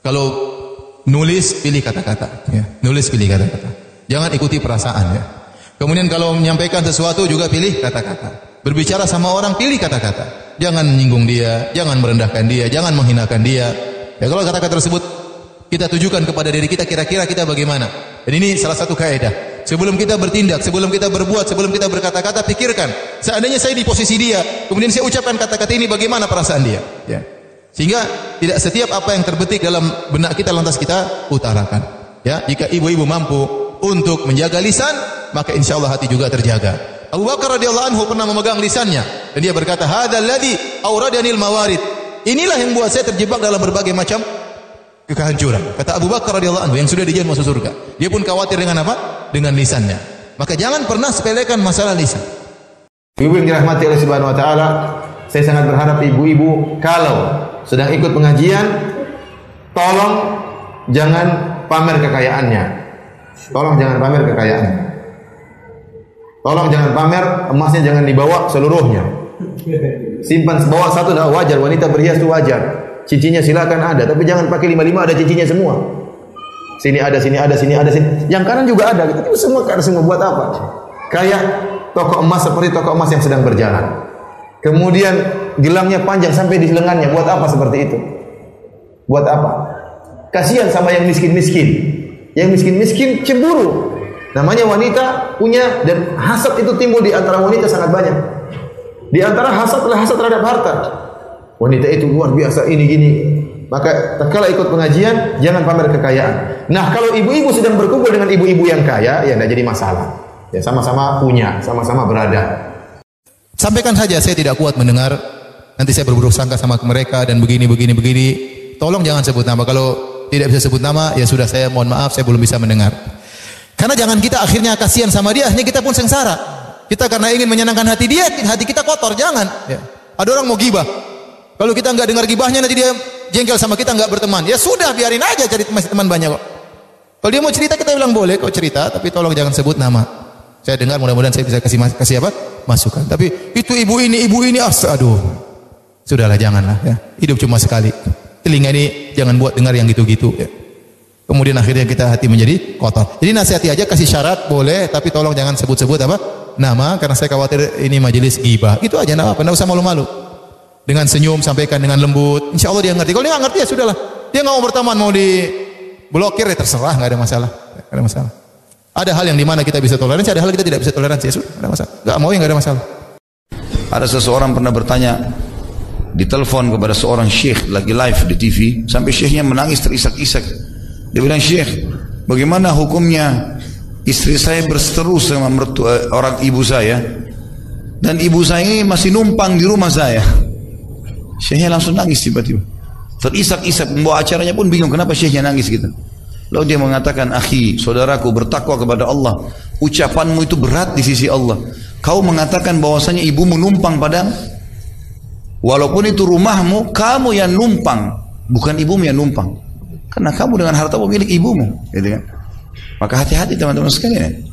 Kalau nulis pilih kata-kata ya. Nulis pilih kata-kata. Jangan ikuti perasaan ya. Kemudian kalau menyampaikan sesuatu juga pilih kata-kata. Berbicara sama orang pilih kata-kata. Jangan menyinggung dia, jangan merendahkan dia, jangan menghinakan dia. Ya kalau kata-kata tersebut kita tujukan kepada diri kita kira-kira kita bagaimana. Dan ini salah satu kaidah. Sebelum kita bertindak, sebelum kita berbuat, sebelum kita berkata-kata, pikirkan. Seandainya saya di posisi dia, kemudian saya ucapkan kata-kata ini, bagaimana perasaan dia? Ya. Sehingga tidak setiap apa yang terbetik dalam benak kita lantas kita utarakan. Ya, jika ibu-ibu mampu untuk menjaga lisan, maka insya Allah hati juga terjaga. Abu Bakar radhiyallahu anhu pernah memegang lisannya dan dia berkata, "Hadzal ladzi awradanil mawarid." Inilah yang membuat saya terjebak dalam berbagai macam kehancuran. Kata Abu Bakar radhiyallahu anhu yang sudah dijamin masuk surga. Dia pun khawatir dengan apa? Dengan lisannya. Maka jangan pernah sepelekan masalah lisan. Ibu yang dirahmati oleh Subhanahu wa taala, saya sangat berharap ibu-ibu kalau sedang ikut pengajian tolong jangan pamer kekayaannya. Tolong jangan pamer kekayaan. Tolong jangan pamer emasnya jangan dibawa seluruhnya. Simpan bawa satu dah wajar wanita berhias itu wajar. Cincinnya silakan ada tapi jangan pakai lima lima ada cincinnya semua. Sini ada, sini ada, sini ada, sini. Yang kanan juga ada. Itu semua ada semua buat apa? Kayak toko emas seperti toko emas yang sedang berjalan. Kemudian gelangnya panjang sampai di lengannya. Buat apa seperti itu? Buat apa? Kasihan sama yang miskin-miskin. Yang miskin-miskin cemburu. Namanya wanita punya dan hasad itu timbul di antara wanita sangat banyak. Di antara hasad adalah hasad terhadap harta. Wanita itu luar biasa ini gini. Maka tatkala ikut pengajian jangan pamer kekayaan. Nah, kalau ibu-ibu sedang berkumpul dengan ibu-ibu yang kaya, ya tidak jadi masalah. Ya sama-sama punya, sama-sama berada. Sampaikan saja saya tidak kuat mendengar nanti saya berburuk sangka sama mereka dan begini begini begini. Tolong jangan sebut nama. Kalau tidak bisa sebut nama ya sudah saya mohon maaf saya belum bisa mendengar. Karena jangan kita akhirnya kasihan sama dia, akhirnya kita pun sengsara. Kita karena ingin menyenangkan hati dia, hati kita kotor, jangan. Ya. Ada orang mau gibah. Kalau kita nggak dengar gibahnya nanti dia jengkel sama kita nggak berteman. Ya sudah biarin aja cari teman, teman banyak kok. Kalau dia mau cerita kita bilang boleh kok cerita, tapi tolong jangan sebut nama. Saya dengar mudah-mudahan saya bisa kasih kasih apa? masukan. Tapi itu ibu ini, ibu ini as aduh. Sudahlah janganlah ya. Hidup cuma sekali. Telinga ini jangan buat dengar yang gitu-gitu ya. Kemudian akhirnya kita hati menjadi kotor. Jadi nasihati aja kasih syarat boleh, tapi tolong jangan sebut-sebut apa nama karena saya khawatir ini majelis gibah. Itu aja nama apa, enggak usah malu-malu dengan senyum sampaikan dengan lembut. Insya Allah dia ngerti. Kalau dia nggak ngerti ya sudahlah. Dia nggak mau berteman mau di blokir ya terserah. Nggak ada masalah. Nggak ada masalah. Ada hal yang di mana kita bisa toleransi ada hal kita tidak bisa toleransi ya sudah. Ada masalah. Nggak mau ya nggak ada masalah. Ada seseorang pernah bertanya ditelepon kepada seorang syekh lagi live di TV sampai syekhnya menangis terisak-isak. Dia bilang syekh bagaimana hukumnya istri saya berseteru sama mertua, orang ibu saya? Dan ibu saya ini masih numpang di rumah saya Syekhnya langsung nangis tiba-tiba. Terisak-isak membawa acaranya pun bingung kenapa syekhnya nangis gitu. Lalu dia mengatakan, "Akhi, saudaraku, bertakwa kepada Allah. Ucapanmu itu berat di sisi Allah. Kau mengatakan bahwasanya ibumu numpang padamu. Walaupun itu rumahmu, kamu yang numpang, bukan ibumu yang numpang. Karena kamu dengan harta milik ibumu, gitu kan? Maka hati-hati teman-teman sekalian.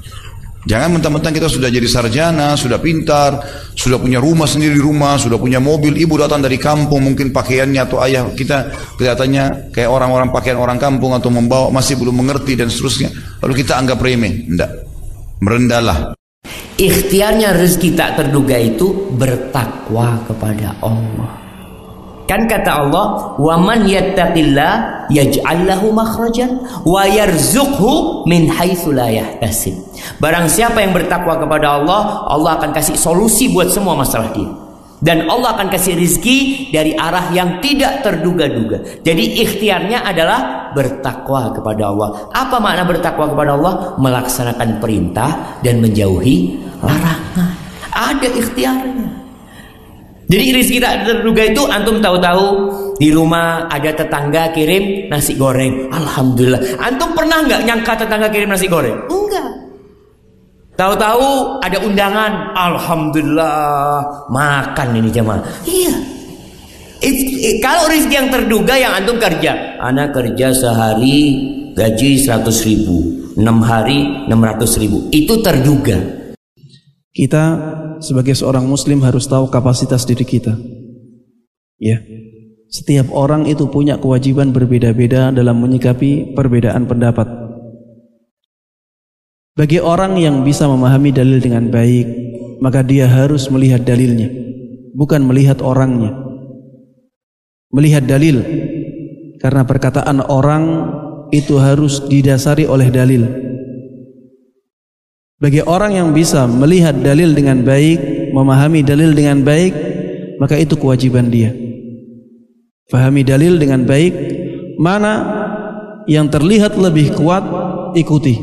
Jangan mentang-mentang kita sudah jadi sarjana, sudah pintar, sudah punya rumah sendiri di rumah, sudah punya mobil, ibu datang dari kampung, mungkin pakaiannya atau ayah kita kelihatannya kayak orang-orang pakaian orang kampung atau membawa masih belum mengerti dan seterusnya. Lalu kita anggap remeh, enggak. Merendahlah. Ikhtiarnya rezeki tak terduga itu bertakwa kepada Allah. Kan kata Allah, "Wa man yattaqillah yaj'al lahu makhrajan wa yarzuqhu min haitsu la yahtasib." Barang siapa yang bertakwa kepada Allah, Allah akan kasih solusi buat semua masalah dia. Dan Allah akan kasih rizki dari arah yang tidak terduga-duga. Jadi ikhtiarnya adalah bertakwa kepada Allah. Apa makna bertakwa kepada Allah? Melaksanakan perintah dan menjauhi larangan. Ada ikhtiarnya. Jadi rezeki tak terduga itu antum tahu-tahu di rumah ada tetangga kirim nasi goreng. Alhamdulillah. Antum pernah nggak nyangka tetangga kirim nasi goreng? Enggak. Tahu-tahu ada undangan. Alhamdulillah makan ini jemaah. Iya. It, it, kalau rezeki yang terduga yang antum kerja, anak kerja sehari gaji 100 ribu, 6 hari 600 ribu, itu terduga. Kita sebagai seorang muslim harus tahu kapasitas diri kita. Ya. Setiap orang itu punya kewajiban berbeda-beda dalam menyikapi perbedaan pendapat. Bagi orang yang bisa memahami dalil dengan baik, maka dia harus melihat dalilnya, bukan melihat orangnya. Melihat dalil karena perkataan orang itu harus didasari oleh dalil. Bagi orang yang bisa melihat dalil dengan baik, memahami dalil dengan baik, maka itu kewajiban dia. Fahami dalil dengan baik, mana yang terlihat lebih kuat, ikuti.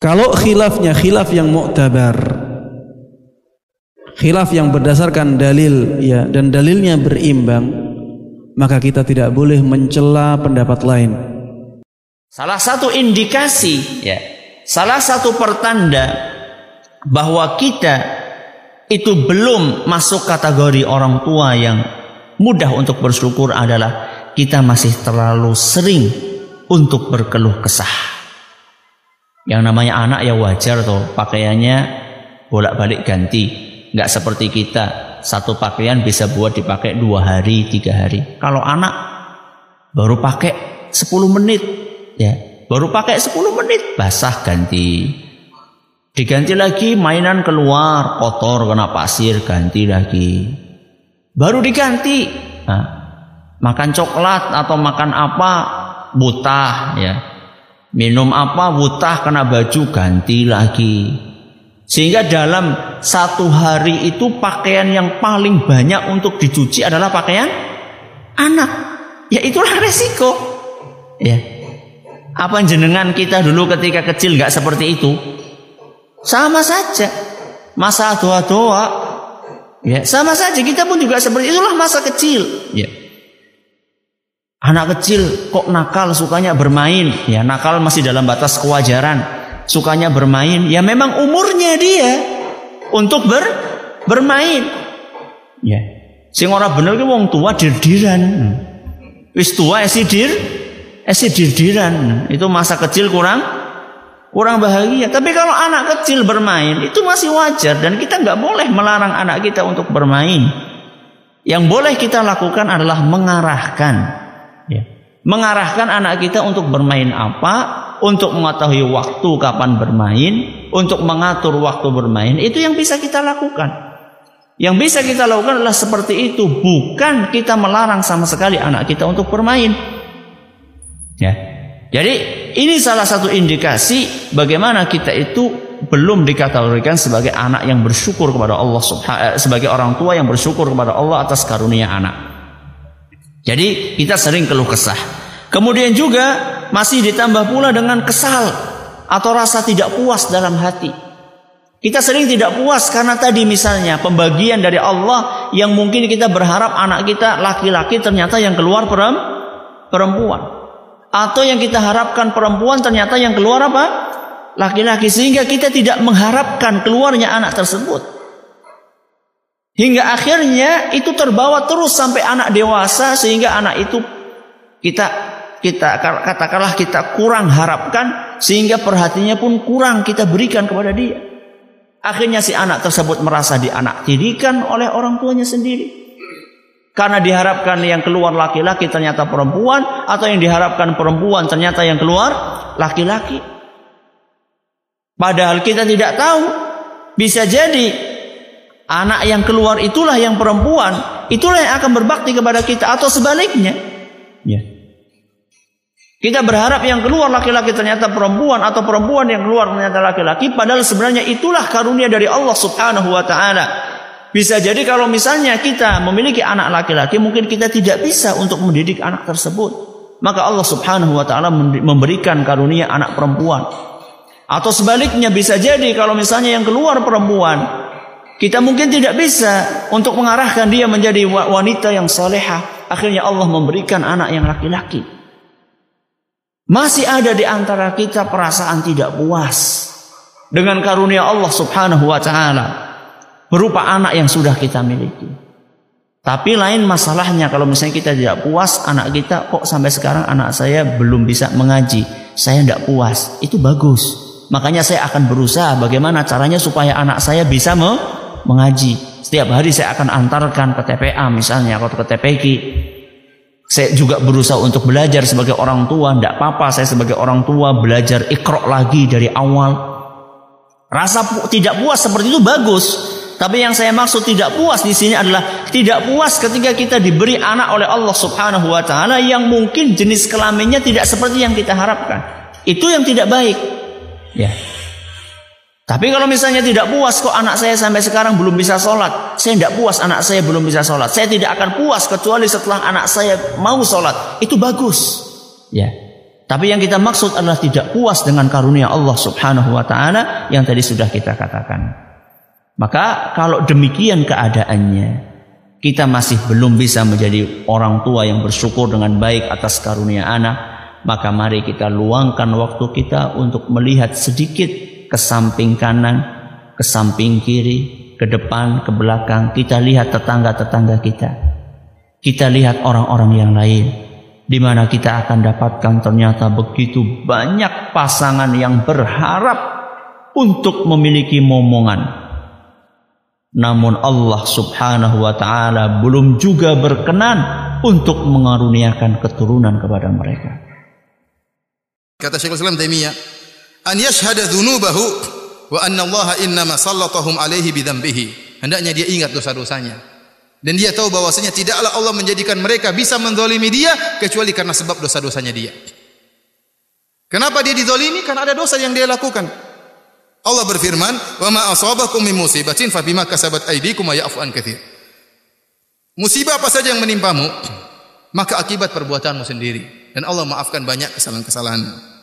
Kalau khilafnya khilaf yang mu'tabar, khilaf yang berdasarkan dalil ya dan dalilnya berimbang, maka kita tidak boleh mencela pendapat lain. Salah satu indikasi ya, salah satu pertanda bahwa kita itu belum masuk kategori orang tua yang mudah untuk bersyukur adalah kita masih terlalu sering untuk berkeluh kesah. Yang namanya anak ya wajar tuh pakaiannya bolak-balik ganti. Nggak seperti kita satu pakaian bisa buat dipakai dua hari, tiga hari. Kalau anak baru pakai 10 menit, ya baru pakai 10 menit basah ganti. Diganti lagi mainan keluar kotor kena pasir ganti lagi. Baru diganti. Nah, makan coklat atau makan apa butah ya. Minum apa butah kena baju ganti lagi. Sehingga dalam satu hari itu pakaian yang paling banyak untuk dicuci adalah pakaian anak. Ya itulah resiko. Ya. Apa jenengan kita dulu ketika kecil nggak seperti itu? Sama saja. Masa doa-doa. Ya, sama saja kita pun juga seperti itulah masa kecil. Ya. Anak kecil kok nakal sukanya bermain. Ya, nakal masih dalam batas kewajaran. Sukanya bermain. Ya memang umurnya dia untuk ber bermain. Ya. Sing ora bener ki wong tua dirdiran. Wis tua esidir esidirdiran. Itu masa kecil kurang kurang bahagia. Tapi kalau anak kecil bermain itu masih wajar dan kita nggak boleh melarang anak kita untuk bermain. Yang boleh kita lakukan adalah mengarahkan, ya. mengarahkan anak kita untuk bermain apa, untuk mengetahui waktu kapan bermain, untuk mengatur waktu bermain itu yang bisa kita lakukan. Yang bisa kita lakukan adalah seperti itu, bukan kita melarang sama sekali anak kita untuk bermain. Ya. Jadi ini salah satu indikasi bagaimana kita itu belum dikategorikan sebagai anak yang bersyukur kepada Allah subhanahu sebagai orang tua yang bersyukur kepada Allah atas karunia anak. Jadi kita sering keluh kesah. Kemudian juga masih ditambah pula dengan kesal atau rasa tidak puas dalam hati. Kita sering tidak puas karena tadi misalnya pembagian dari Allah yang mungkin kita berharap anak kita laki-laki ternyata yang keluar perempuan atau yang kita harapkan perempuan ternyata yang keluar apa? Laki-laki sehingga kita tidak mengharapkan keluarnya anak tersebut. Hingga akhirnya itu terbawa terus sampai anak dewasa sehingga anak itu kita kita katakanlah kita kurang harapkan sehingga perhatiannya pun kurang kita berikan kepada dia. Akhirnya si anak tersebut merasa dianak didikan oleh orang tuanya sendiri. Karena diharapkan yang keluar laki-laki ternyata perempuan atau yang diharapkan perempuan ternyata yang keluar laki-laki. Padahal kita tidak tahu. Bisa jadi anak yang keluar itulah yang perempuan, itulah yang akan berbakti kepada kita atau sebaliknya. Ya. Kita berharap yang keluar laki-laki ternyata perempuan atau perempuan yang keluar ternyata laki-laki padahal sebenarnya itulah karunia dari Allah Subhanahu wa taala. Bisa jadi kalau misalnya kita memiliki anak laki-laki, mungkin kita tidak bisa untuk mendidik anak tersebut. Maka Allah Subhanahu wa taala memberikan karunia anak perempuan. Atau sebaliknya bisa jadi kalau misalnya yang keluar perempuan, kita mungkin tidak bisa untuk mengarahkan dia menjadi wanita yang salehah. Akhirnya Allah memberikan anak yang laki-laki. Masih ada di antara kita perasaan tidak puas dengan karunia Allah Subhanahu wa taala berupa anak yang sudah kita miliki. Tapi lain masalahnya kalau misalnya kita tidak puas anak kita kok sampai sekarang anak saya belum bisa mengaji. Saya tidak puas. Itu bagus. Makanya saya akan berusaha bagaimana caranya supaya anak saya bisa me mengaji. Setiap hari saya akan antarkan ke TPA misalnya atau ke TPQ. Saya juga berusaha untuk belajar sebagai orang tua. Tidak apa-apa saya sebagai orang tua belajar ikrok lagi dari awal. Rasa pu tidak puas seperti itu bagus. Tapi yang saya maksud tidak puas di sini adalah tidak puas ketika kita diberi anak oleh Allah Subhanahu wa taala yang mungkin jenis kelaminnya tidak seperti yang kita harapkan. Itu yang tidak baik. Ya. Tapi kalau misalnya tidak puas kok anak saya sampai sekarang belum bisa sholat. Saya tidak puas anak saya belum bisa sholat. Saya tidak akan puas kecuali setelah anak saya mau sholat. Itu bagus. Ya. Tapi yang kita maksud adalah tidak puas dengan karunia Allah subhanahu wa ta'ala yang tadi sudah kita katakan. Maka kalau demikian keadaannya, kita masih belum bisa menjadi orang tua yang bersyukur dengan baik atas karunia anak, maka mari kita luangkan waktu kita untuk melihat sedikit ke samping kanan, ke samping kiri, ke depan, ke belakang. Kita lihat tetangga-tetangga kita. Kita lihat orang-orang yang lain. di mana kita akan dapatkan ternyata begitu banyak pasangan yang berharap untuk memiliki momongan. Namun Allah Subhanahu wa taala belum juga berkenan untuk mengaruniakan keturunan kepada mereka. Kata Syekhul Islam Taimiyah, "An yashhada dzunubahu wa anna Allah innama sallatahum alaihi bidzambihi." Hendaknya dia ingat dosa-dosanya. Dan dia tahu bahwasanya tidaklah Allah menjadikan mereka bisa mendolimi dia kecuali karena sebab dosa-dosanya dia. Kenapa dia didolimi? Karena ada dosa yang dia lakukan. Allah berfirman, "Wa ma asabakum min musibatin fa bima kasabat aydikum wa ya'fu katsir." Musibah apa saja yang menimpamu, maka akibat perbuatanmu sendiri dan Allah maafkan banyak kesalahan-kesalahanmu.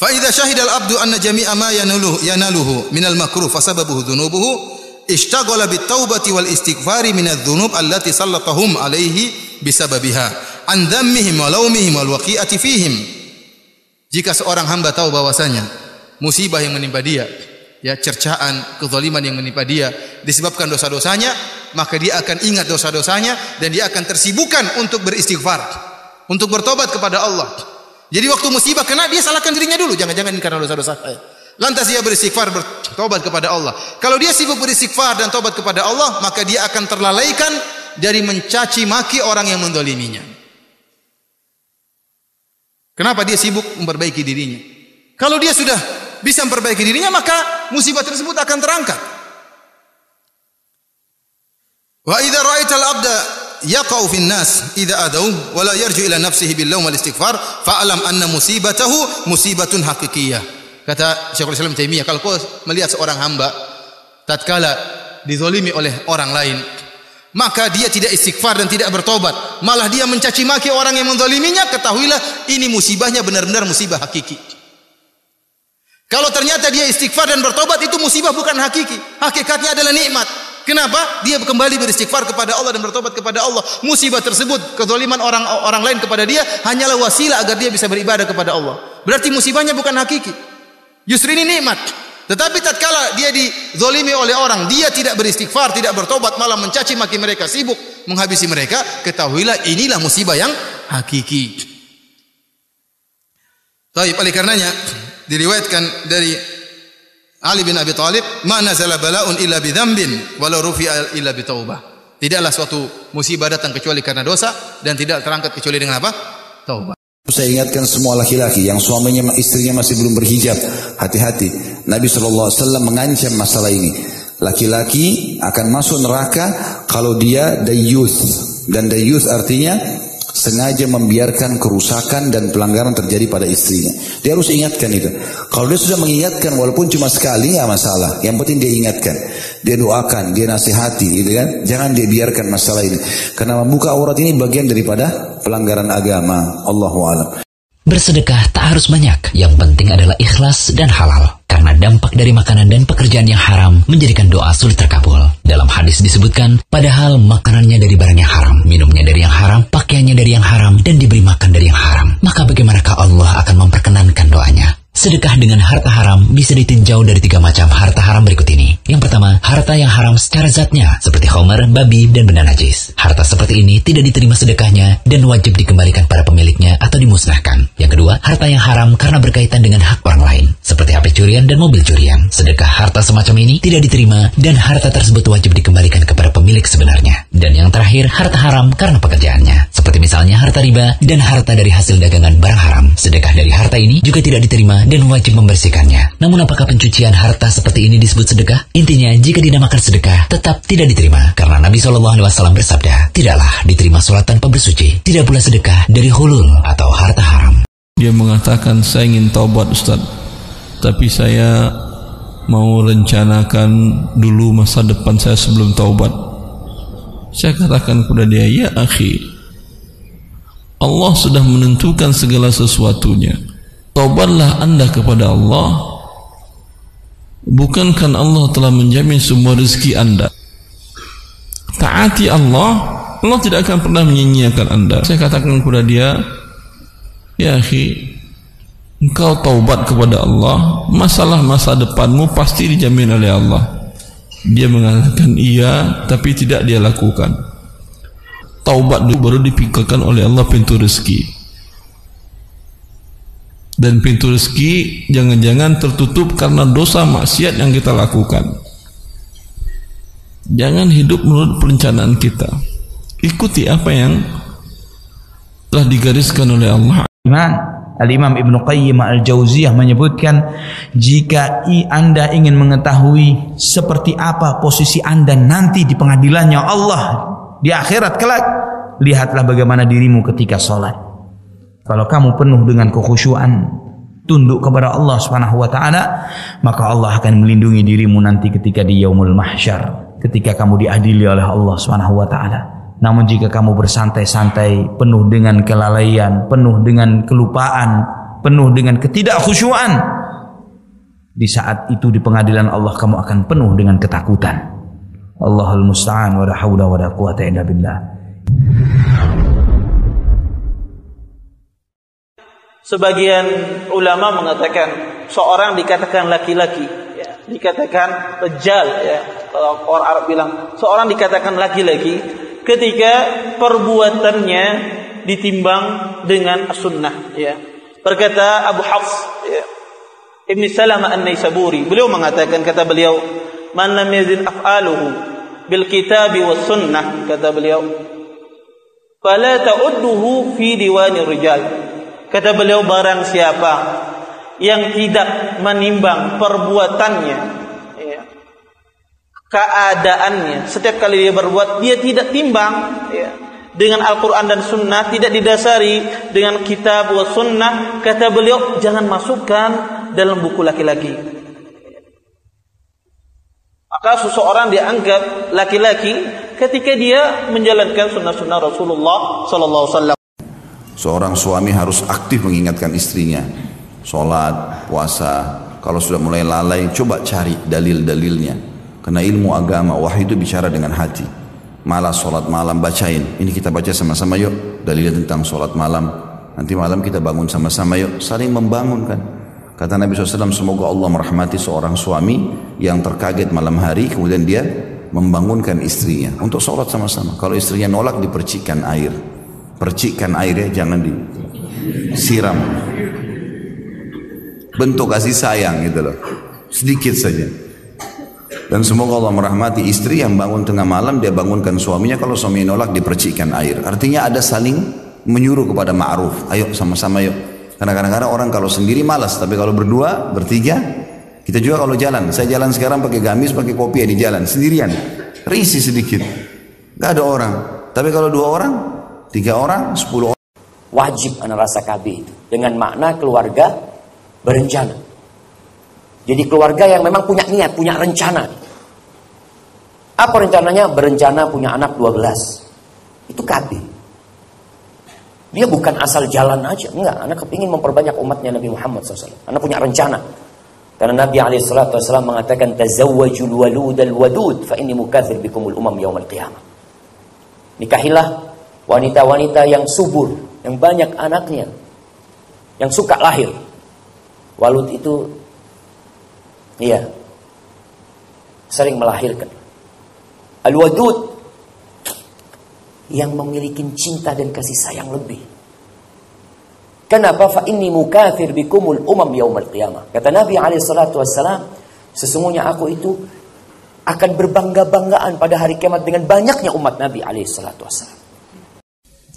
Fa idza syahida al-abdu anna jami'a ma yanaluhu yanaluhu minal makruh fa sababuhu dhunubuhu ishtaghala bit taubati wal istighfari minadz dzunub allati sallatahum alaihi bisababiha an dhammihim wa laumihim wal waqi'ati fihim jika seorang hamba tahu bahwasanya musibah yang menimpa dia ya cercaan kezaliman yang menimpa dia disebabkan dosa-dosanya maka dia akan ingat dosa-dosanya dan dia akan tersibukkan untuk beristighfar untuk bertobat kepada Allah jadi waktu musibah kena dia salahkan dirinya dulu jangan-jangan ini karena dosa-dosa saya Lantas dia beristighfar bertobat kepada Allah. Kalau dia sibuk beristighfar dan tobat kepada Allah, maka dia akan terlalaikan dari mencaci maki orang yang mendoliminya. Kenapa dia sibuk memperbaiki dirinya? Kalau dia sudah bisa memperbaiki dirinya, maka musibah tersebut akan terangkat. Wa idza ra'aita al-'abda yaqau fi nas idza adau wa la yarju ila nafsihi bil lawm wal istighfar fa'lam anna musibatahu musibatun haqiqiyah. Kata Syekhul Islam Taimiyah, kalau kau melihat seorang hamba tatkala dizolimi oleh orang lain, maka dia tidak istighfar dan tidak bertobat, malah dia mencaci maki orang yang menzaliminya, ketahuilah ini musibahnya benar-benar musibah hakiki. Kalau ternyata dia istighfar dan bertobat itu musibah bukan hakiki. Hakikatnya adalah nikmat. Kenapa? Dia kembali beristighfar kepada Allah dan bertobat kepada Allah. Musibah tersebut, kezaliman orang orang lain kepada dia hanyalah wasilah agar dia bisa beribadah kepada Allah. Berarti musibahnya bukan hakiki. Justru ini nikmat. Tetapi tatkala dia dizolimi oleh orang, dia tidak beristighfar, tidak bertobat, malah mencaci maki mereka, sibuk menghabisi mereka, ketahuilah inilah musibah yang hakiki. Baik, oleh karenanya diriwayatkan dari Ali bin Abi Thalib, "Ma nazala bala'un illa bi walau rufi'a illa bi taubah." Tidaklah suatu musibah datang kecuali karena dosa dan tidak terangkat kecuali dengan apa? Taubat. Saya ingatkan semua laki-laki yang suaminya istrinya masih belum berhijab, hati-hati. Nabi SAW mengancam masalah ini. Laki-laki akan masuk neraka kalau dia dayuth. Dan dayuth artinya sengaja membiarkan kerusakan dan pelanggaran terjadi pada istrinya. Dia harus ingatkan itu. Kalau dia sudah mengingatkan walaupun cuma sekali ya masalah. Yang penting dia ingatkan. Dia doakan, dia nasihati gitu kan. Jangan dia biarkan masalah ini. Karena membuka aurat ini bagian daripada pelanggaran agama. Allahu a'lam. Bersedekah tak harus banyak, yang penting adalah ikhlas dan halal. Karena dampak dari makanan dan pekerjaan yang haram menjadikan doa sulit terkabul. Dalam hadis disebutkan, padahal makanannya dari barang yang haram, minumnya dari yang haram, pakaiannya dari yang haram, dan diberi makan dari yang haram. Maka bagaimanakah Allah akan memperkenankan doanya? Sedekah dengan harta haram bisa ditinjau dari tiga macam harta haram berikut ini. Yang pertama, harta yang haram secara zatnya, seperti homer, babi, dan benda najis. Harta seperti ini tidak diterima sedekahnya dan wajib dikembalikan pada pemiliknya atau dimusnahkan. Yang kedua, harta yang haram karena berkaitan dengan hak orang lain, seperti HP curian dan mobil curian. Sedekah harta semacam ini tidak diterima dan harta tersebut wajib dikembalikan kepada pemilik sebenarnya. Dan yang terakhir, harta haram karena pekerjaannya, seperti misalnya harta riba dan harta dari hasil dagangan barang haram. Sedekah dari harta ini juga tidak diterima dan wajib membersihkannya. Namun apakah pencucian harta seperti ini disebut sedekah? Intinya, jika dinamakan sedekah, tetap tidak diterima. Karena Nabi SAW bersabda, tidaklah diterima sholat tanpa bersuci. Tidak pula sedekah dari hulul atau harta haram. Dia mengatakan, saya ingin taubat Ustaz. Tapi saya mau rencanakan dulu masa depan saya sebelum taubat. Saya katakan kepada dia, ya akhi, Allah sudah menentukan segala sesuatunya. Taubatlah anda kepada Allah. Bukankah Allah telah menjamin semua rezeki anda? Taati Allah Allah tidak akan pernah menyia-nyiakan anda. Saya katakan kepada dia Ya akhi Engkau taubat kepada Allah. Masalah masa depanmu pasti dijamin oleh Allah. Dia mengatakan iya Tapi tidak dia lakukan. Taubat dulu baru dipikirkan oleh Allah pintu rezeki dan pintu rezeki jangan-jangan tertutup karena dosa maksiat yang kita lakukan. Jangan hidup menurut perencanaan kita. Ikuti apa yang telah digariskan oleh Allah. Iman Al-Imam Ibn Qayyim Al-Jauziyah menyebutkan jika anda ingin mengetahui seperti apa posisi anda nanti di pengadilannya Allah di akhirat kelak lihatlah bagaimana dirimu ketika sholat kalau kamu penuh dengan kekhusyuan tunduk kepada Allah Subhanahu wa taala maka Allah akan melindungi dirimu nanti ketika di yaumul mahsyar ketika kamu diadili oleh Allah Subhanahu wa taala namun jika kamu bersantai-santai penuh dengan kelalaian, penuh dengan kelupaan, penuh dengan ketidakkhusyuan, di saat itu di pengadilan Allah kamu akan penuh dengan ketakutan. Allahul musta'an wa la haula wa la quwata illa billah. Sebagian ulama mengatakan seorang dikatakan laki-laki, ya, dikatakan rejal, ya. Kalau orang Arab bilang seorang dikatakan laki-laki ketika perbuatannya ditimbang dengan sunnah ya berkata Abu Hafs ya Ibn Salamah An-Naisaburi beliau mengatakan kata beliau man lam af'aluhu bil kitabi was sunnah kata beliau fala ta'udduhu fi diwani rijal kata beliau barang siapa yang tidak menimbang perbuatannya keadaannya. Setiap kali dia berbuat, dia tidak timbang ya. dengan Al-Quran dan Sunnah, tidak didasari dengan kitab wa Sunnah. Kata beliau, jangan masukkan dalam buku laki-laki. Maka seseorang dianggap laki-laki ketika dia menjalankan sunnah-sunnah Rasulullah Sallallahu Alaihi Wasallam. Seorang suami harus aktif mengingatkan istrinya, sholat, puasa. Kalau sudah mulai lalai, coba cari dalil-dalilnya karena ilmu agama, wahyu itu bicara dengan hati. Malas sholat malam bacain. Ini kita baca sama-sama yuk. Dalilnya tentang sholat malam. Nanti malam kita bangun sama-sama yuk. Saling membangunkan. Kata Nabi SAW, semoga Allah merahmati seorang suami yang terkaget malam hari, kemudian dia membangunkan istrinya untuk sholat sama-sama. Kalau istrinya nolak, dipercikkan air. Percikkan airnya, jangan disiram. Bentuk kasih sayang gitu loh. Sedikit saja. Dan semoga Allah merahmati istri yang bangun tengah malam dia bangunkan suaminya kalau suami nolak dipercikkan air. Artinya ada saling menyuruh kepada ma'ruf. Ayo sama-sama yuk. Karena kadang-kadang orang kalau sendiri malas, tapi kalau berdua, bertiga, kita juga kalau jalan. Saya jalan sekarang pakai gamis, pakai kopi ya di jalan sendirian. Risi sedikit. Gak ada orang. Tapi kalau dua orang, tiga orang, sepuluh orang. Wajib anak rasa KB itu. Dengan makna keluarga berencana. Jadi keluarga yang memang punya niat, punya rencana. Apa rencananya? Berencana punya anak 12. Itu KB. Dia bukan asal jalan aja. Enggak, anak kepingin memperbanyak umatnya Nabi Muhammad SAW. Anak punya rencana. Karena Nabi SAW mengatakan, Tazawwajul walud al wadud, fa inni mukathir bikumul umam yawmal qiyamah. Nikahilah wanita-wanita yang subur, yang banyak anaknya, yang suka lahir. Walud itu, iya, sering melahirkan. Al-Wadud yang memiliki cinta dan kasih sayang lebih. Kenapa? Fa inni mukafir bikumul umam yaumal qiyamah. Kata Nabi alaihi salatu sesungguhnya aku itu akan berbangga-banggaan pada hari kiamat dengan banyaknya umat Nabi alaihi salatu.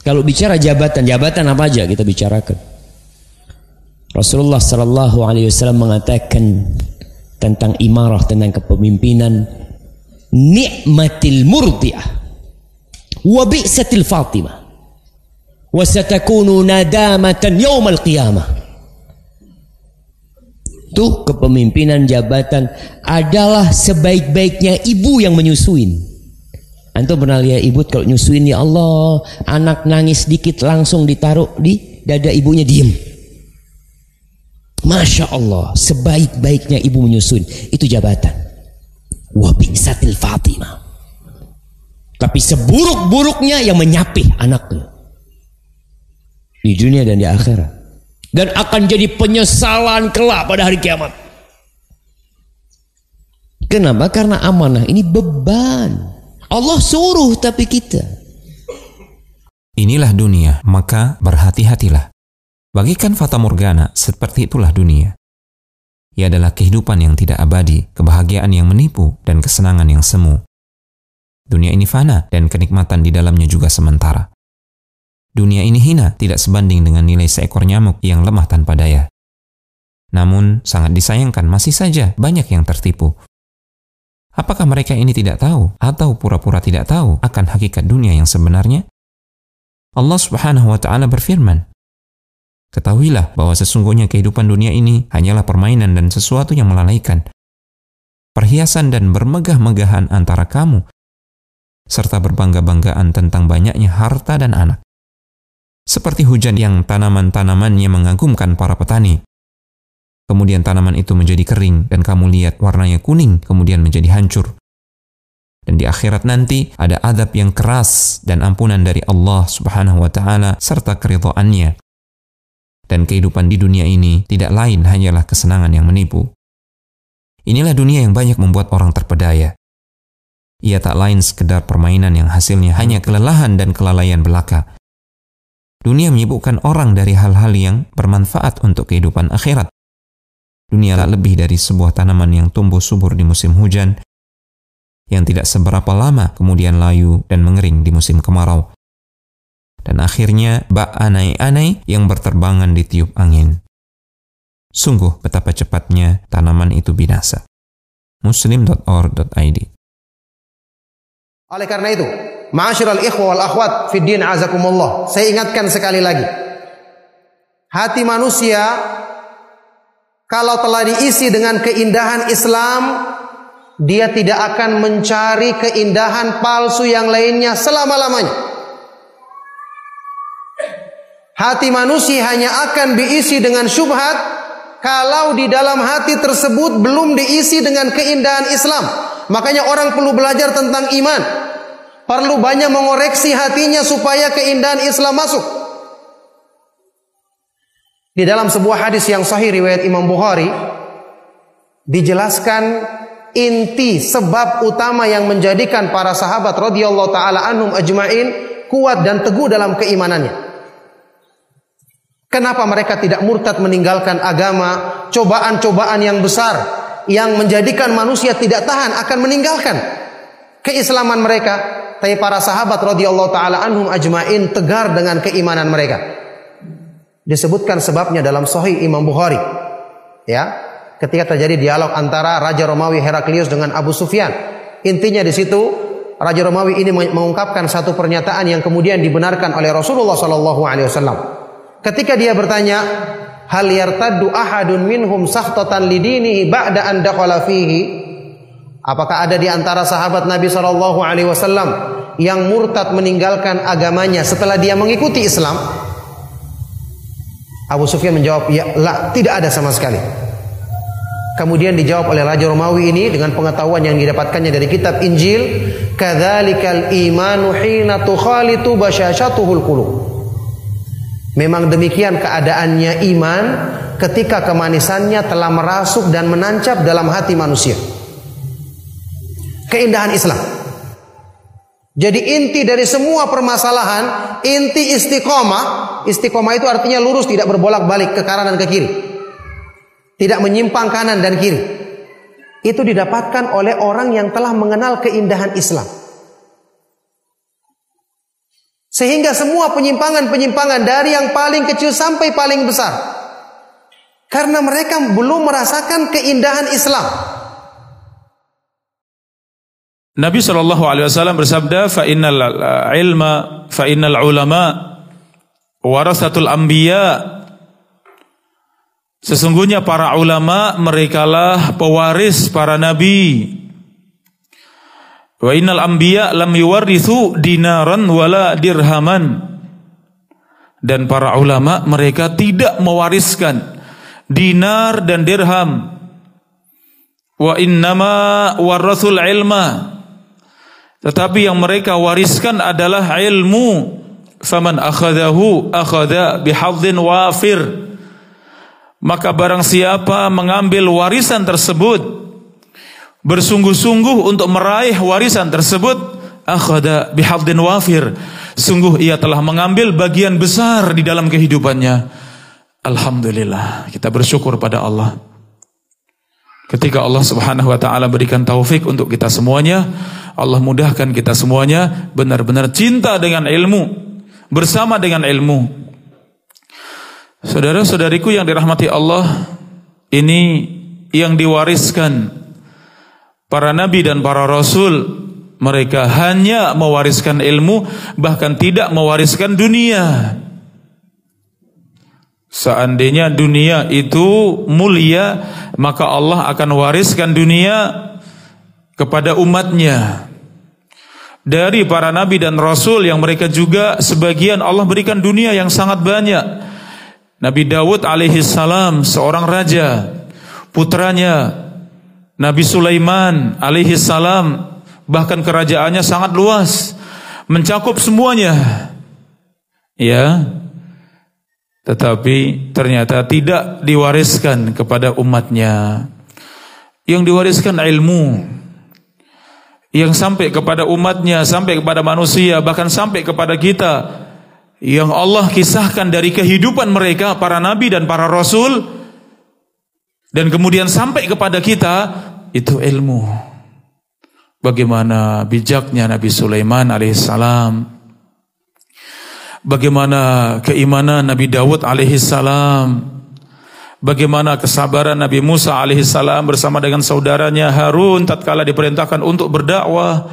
Kalau bicara jabatan, jabatan apa aja kita bicarakan. Rasulullah sallallahu alaihi wasallam mengatakan tentang imarah, tentang kepemimpinan, ni'matil murdi'ah wa bi'satil fatimah wa satakunu nadamatan yawmal qiyamah itu kepemimpinan jabatan adalah sebaik-baiknya ibu yang menyusuin antum pernah lihat ibu kalau nyusuin ya Allah anak nangis sedikit langsung ditaruh di dada ibunya diem Masya Allah sebaik-baiknya ibu menyusuin itu jabatan wabisatil Fatimah. Tapi seburuk-buruknya yang menyapih anaknya. Di dunia dan di akhirat. Dan akan jadi penyesalan kelak pada hari kiamat. Kenapa? Karena amanah ini beban. Allah suruh tapi kita. Inilah dunia, maka berhati-hatilah. Bagikan fata morgana, seperti itulah dunia. Ia adalah kehidupan yang tidak abadi, kebahagiaan yang menipu, dan kesenangan yang semu. Dunia ini fana, dan kenikmatan di dalamnya juga sementara. Dunia ini hina, tidak sebanding dengan nilai seekor nyamuk yang lemah tanpa daya. Namun, sangat disayangkan masih saja banyak yang tertipu. Apakah mereka ini tidak tahu atau pura-pura tidak tahu akan hakikat dunia yang sebenarnya? Allah Subhanahu wa taala berfirman, Ketahuilah bahwa sesungguhnya kehidupan dunia ini hanyalah permainan dan sesuatu yang melalaikan. Perhiasan dan bermegah-megahan antara kamu, serta berbangga-banggaan tentang banyaknya harta dan anak. Seperti hujan yang tanaman-tanamannya mengagumkan para petani. Kemudian tanaman itu menjadi kering dan kamu lihat warnanya kuning kemudian menjadi hancur. Dan di akhirat nanti ada adab yang keras dan ampunan dari Allah Subhanahu wa taala serta keridhaannya dan kehidupan di dunia ini tidak lain hanyalah kesenangan yang menipu. Inilah dunia yang banyak membuat orang terpedaya. Ia tak lain sekedar permainan yang hasilnya hanya kelelahan dan kelalaian belaka. Dunia menyibukkan orang dari hal-hal yang bermanfaat untuk kehidupan akhirat. Dunia tak lebih dari sebuah tanaman yang tumbuh subur di musim hujan, yang tidak seberapa lama kemudian layu dan mengering di musim kemarau dan akhirnya bak anai-anai yang berterbangan di tiup angin. Sungguh betapa cepatnya tanaman itu binasa. muslim.org.id Oleh karena itu, ma'asyiral ikhwa wal akhwat fid din azakumullah. Saya ingatkan sekali lagi. Hati manusia kalau telah diisi dengan keindahan Islam, dia tidak akan mencari keindahan palsu yang lainnya selama-lamanya. Hati manusia hanya akan diisi dengan syubhat kalau di dalam hati tersebut belum diisi dengan keindahan Islam. Makanya orang perlu belajar tentang iman. Perlu banyak mengoreksi hatinya supaya keindahan Islam masuk. Di dalam sebuah hadis yang sahih riwayat Imam Bukhari dijelaskan inti sebab utama yang menjadikan para sahabat radhiyallahu taala anhum ajmain kuat dan teguh dalam keimanannya. Kenapa mereka tidak murtad meninggalkan agama, cobaan-cobaan yang besar yang menjadikan manusia tidak tahan akan meninggalkan keislaman mereka. Tapi para sahabat radhiyallahu taala anhum ajmain tegar dengan keimanan mereka. Disebutkan sebabnya dalam Sahih Imam Bukhari. Ya, ketika terjadi dialog antara Raja Romawi Heraklius dengan Abu Sufyan. Intinya di situ Raja Romawi ini mengungkapkan satu pernyataan yang kemudian dibenarkan oleh Rasulullah sallallahu alaihi wasallam. Ketika dia bertanya, hal yartaddu ahadun minhum sakhtatan lidinihi ba'da an dakhala fihi? Apakah ada di antara sahabat Nabi sallallahu alaihi wasallam yang murtad meninggalkan agamanya setelah dia mengikuti Islam? Abu Sufyan menjawab, "Ya, la, tidak ada sama sekali." Kemudian dijawab oleh Raja Romawi ini dengan pengetahuan yang didapatkannya dari kitab Injil, "Kadzalikal imanu hina tukhalitu basyashatuhul qulub." Memang demikian keadaannya iman ketika kemanisannya telah merasuk dan menancap dalam hati manusia. Keindahan Islam. Jadi inti dari semua permasalahan, inti istiqomah, istiqomah itu artinya lurus tidak berbolak-balik ke kanan dan ke kiri. Tidak menyimpang kanan dan kiri. Itu didapatkan oleh orang yang telah mengenal keindahan Islam. Sehingga semua penyimpangan-penyimpangan dari yang paling kecil sampai paling besar. Karena mereka belum merasakan keindahan Islam. Nabi Shallallahu Alaihi Wasallam bersabda, "Fa innal ilma, fa innal ulama, warasatul anbiya." Sesungguhnya para ulama merekalah pewaris para nabi. Wa innal anbiya lam yuwarithu dinaran wala dirhaman. Dan para ulama mereka tidak mewariskan dinar dan dirham. Wa innama warathul ilma. Tetapi yang mereka wariskan adalah ilmu. Faman akhadahu akhada bihadzin wafir. Maka barang siapa mengambil warisan tersebut bersungguh-sungguh untuk meraih warisan tersebut, akhadha bihadzin wafir. Sungguh ia telah mengambil bagian besar di dalam kehidupannya. Alhamdulillah, kita bersyukur pada Allah. Ketika Allah Subhanahu wa taala berikan taufik untuk kita semuanya, Allah mudahkan kita semuanya benar-benar cinta dengan ilmu, bersama dengan ilmu. Saudara-saudariku yang dirahmati Allah, ini yang diwariskan para nabi dan para rasul mereka hanya mewariskan ilmu bahkan tidak mewariskan dunia seandainya dunia itu mulia maka Allah akan wariskan dunia kepada umatnya. Dari para nabi dan rasul yang mereka juga sebagian Allah berikan dunia yang sangat banyak. Nabi Dawud alaihi salam seorang raja. Putranya Nabi Sulaiman alaihi salam bahkan kerajaannya sangat luas. Mencakup semuanya. Ya tetapi ternyata tidak diwariskan kepada umatnya yang diwariskan ilmu yang sampai kepada umatnya sampai kepada manusia bahkan sampai kepada kita yang Allah kisahkan dari kehidupan mereka para nabi dan para rasul dan kemudian sampai kepada kita itu ilmu. Bagaimana bijaknya Nabi Sulaiman alaihissalam. Bagaimana keimanan Nabi Dawud alaihissalam. Bagaimana kesabaran Nabi Musa alaihissalam bersama dengan saudaranya Harun tatkala diperintahkan untuk berdakwah.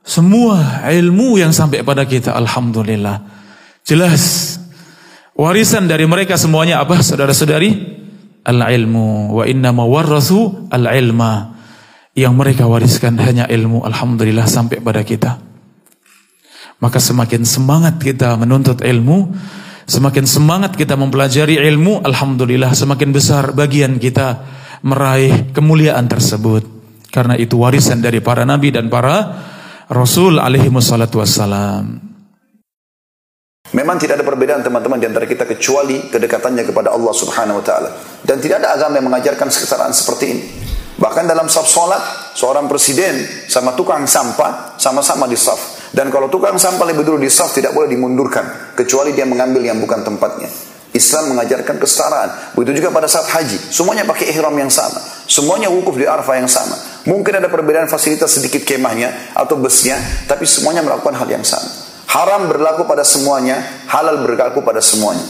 Semua ilmu yang sampai pada kita alhamdulillah. Jelas warisan dari mereka semuanya apa saudara-saudari? al-ilmu wa inna mawarrathu al-ilma. Yang mereka wariskan hanya ilmu alhamdulillah sampai pada kita. Maka semakin semangat kita menuntut ilmu, semakin semangat kita mempelajari ilmu, alhamdulillah semakin besar bagian kita meraih kemuliaan tersebut. Karena itu warisan dari para nabi dan para rasul alaihi wassalatu wassalam. Memang tidak ada perbedaan teman-teman di antara kita kecuali kedekatannya kepada Allah Subhanahu wa taala. Dan tidak ada agama yang mengajarkan kesetaraan seperti ini. Bahkan dalam saf salat, seorang presiden sama tukang sampah sama-sama di saf. Dan kalau tukang sampah lebih dulu di saf tidak boleh dimundurkan kecuali dia mengambil yang bukan tempatnya. Islam mengajarkan kesetaraan. Begitu juga pada saat haji, semuanya pakai ihram yang sama. Semuanya wukuf di Arafah yang sama. Mungkin ada perbedaan fasilitas sedikit kemahnya atau busnya, tapi semuanya melakukan hal yang sama. Haram berlaku pada semuanya, halal berlaku pada semuanya.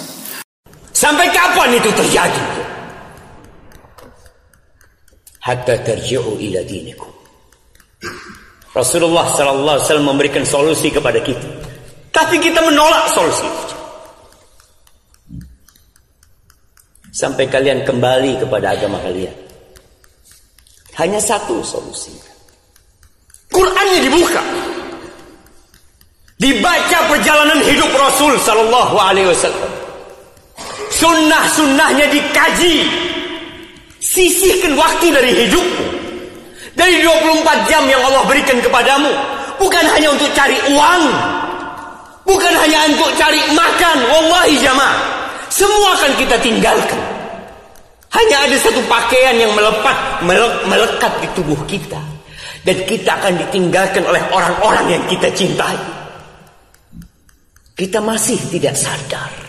Sampai kapan itu terjadi? Hatta terji'u ila dinikum. Rasulullah sallallahu alaihi wasallam memberikan solusi kepada kita. Tapi kita menolak solusi. Sampai kalian kembali kepada agama kalian. Hanya satu solusi. Qurannya dibuka. Dibaca perjalanan hidup Rasul sallallahu alaihi wasallam. Sunnah-sunnahnya dikaji. Sisihkan waktu dari hidupmu. Dari 24 jam yang Allah berikan kepadamu. Bukan hanya untuk cari uang. Bukan hanya untuk cari makan. Wallahi jamaah. Semua akan kita tinggalkan. Hanya ada satu pakaian yang melepat, melekat di tubuh kita. Dan kita akan ditinggalkan oleh orang-orang yang kita cintai. Kita masih tidak sadar.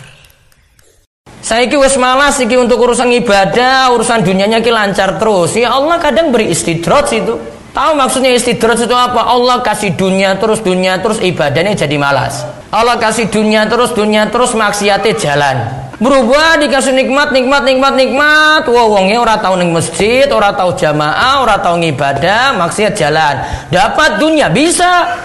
Saya ki wis malas iki untuk urusan ibadah, urusan dunianya ki lancar terus. Ya Allah kadang beri istidrot itu. Tahu maksudnya istidrot itu apa? Allah kasih dunia terus dunia terus ibadahnya jadi malas. Allah kasih dunia terus dunia terus maksiatnya jalan. Berubah dikasih nikmat nikmat nikmat nikmat. Wow, wongnya orang tahu neng masjid, orang tahu jamaah, orang tahu ngibadah, maksiat jalan. Dapat dunia bisa,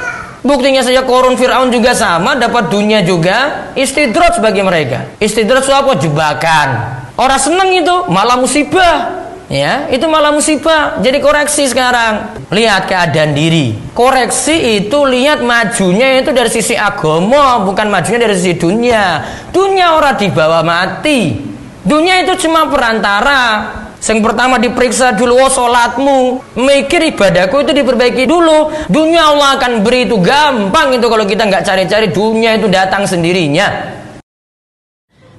Buktinya saja korun Fir'aun juga sama, dapat dunia juga, istidrot bagi mereka. Istidrot itu apa? Jebakan. Orang seneng itu, malah musibah. Ya, itu malah musibah. Jadi koreksi sekarang. Lihat keadaan diri. Koreksi itu lihat majunya itu dari sisi agama, bukan majunya dari sisi dunia. Dunia orang dibawa mati. Dunia itu cuma perantara. Yang pertama diperiksa dulu oh, sholatmu. Mikir ibadahku itu diperbaiki dulu. Dunia Allah akan beri itu gampang itu Kalau kita nggak cari-cari. Dunia itu datang sendirinya.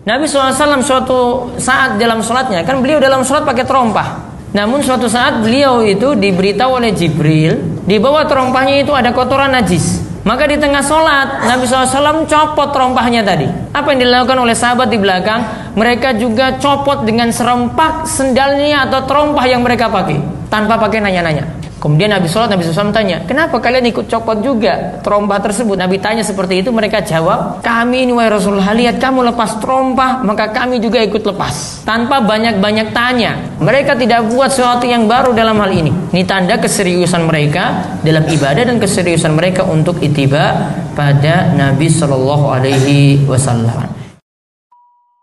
Nabi SAW suatu saat dalam sholatnya Kan beliau dalam sholat pakai terompah. Namun suatu saat beliau itu diberitahu oleh Jibril Di bawah terompahnya itu ada kotoran najis. Maka di tengah sholat Nabi SAW copot terompahnya tadi. Apa yang dilakukan oleh sahabat di belakang? Mereka juga copot dengan serempak sendalnya atau terompah yang mereka pakai tanpa pakai nanya-nanya. Kemudian Nabi Sholat Nabi SAW tanya, kenapa kalian ikut copot juga terompah tersebut? Nabi tanya seperti itu, mereka jawab, kami ini wahai Rasulullah, lihat kamu lepas terompah, maka kami juga ikut lepas. Tanpa banyak-banyak tanya, mereka tidak buat sesuatu yang baru dalam hal ini. Ini tanda keseriusan mereka dalam ibadah dan keseriusan mereka untuk itiba pada Nabi Shallallahu Alaihi Wasallam.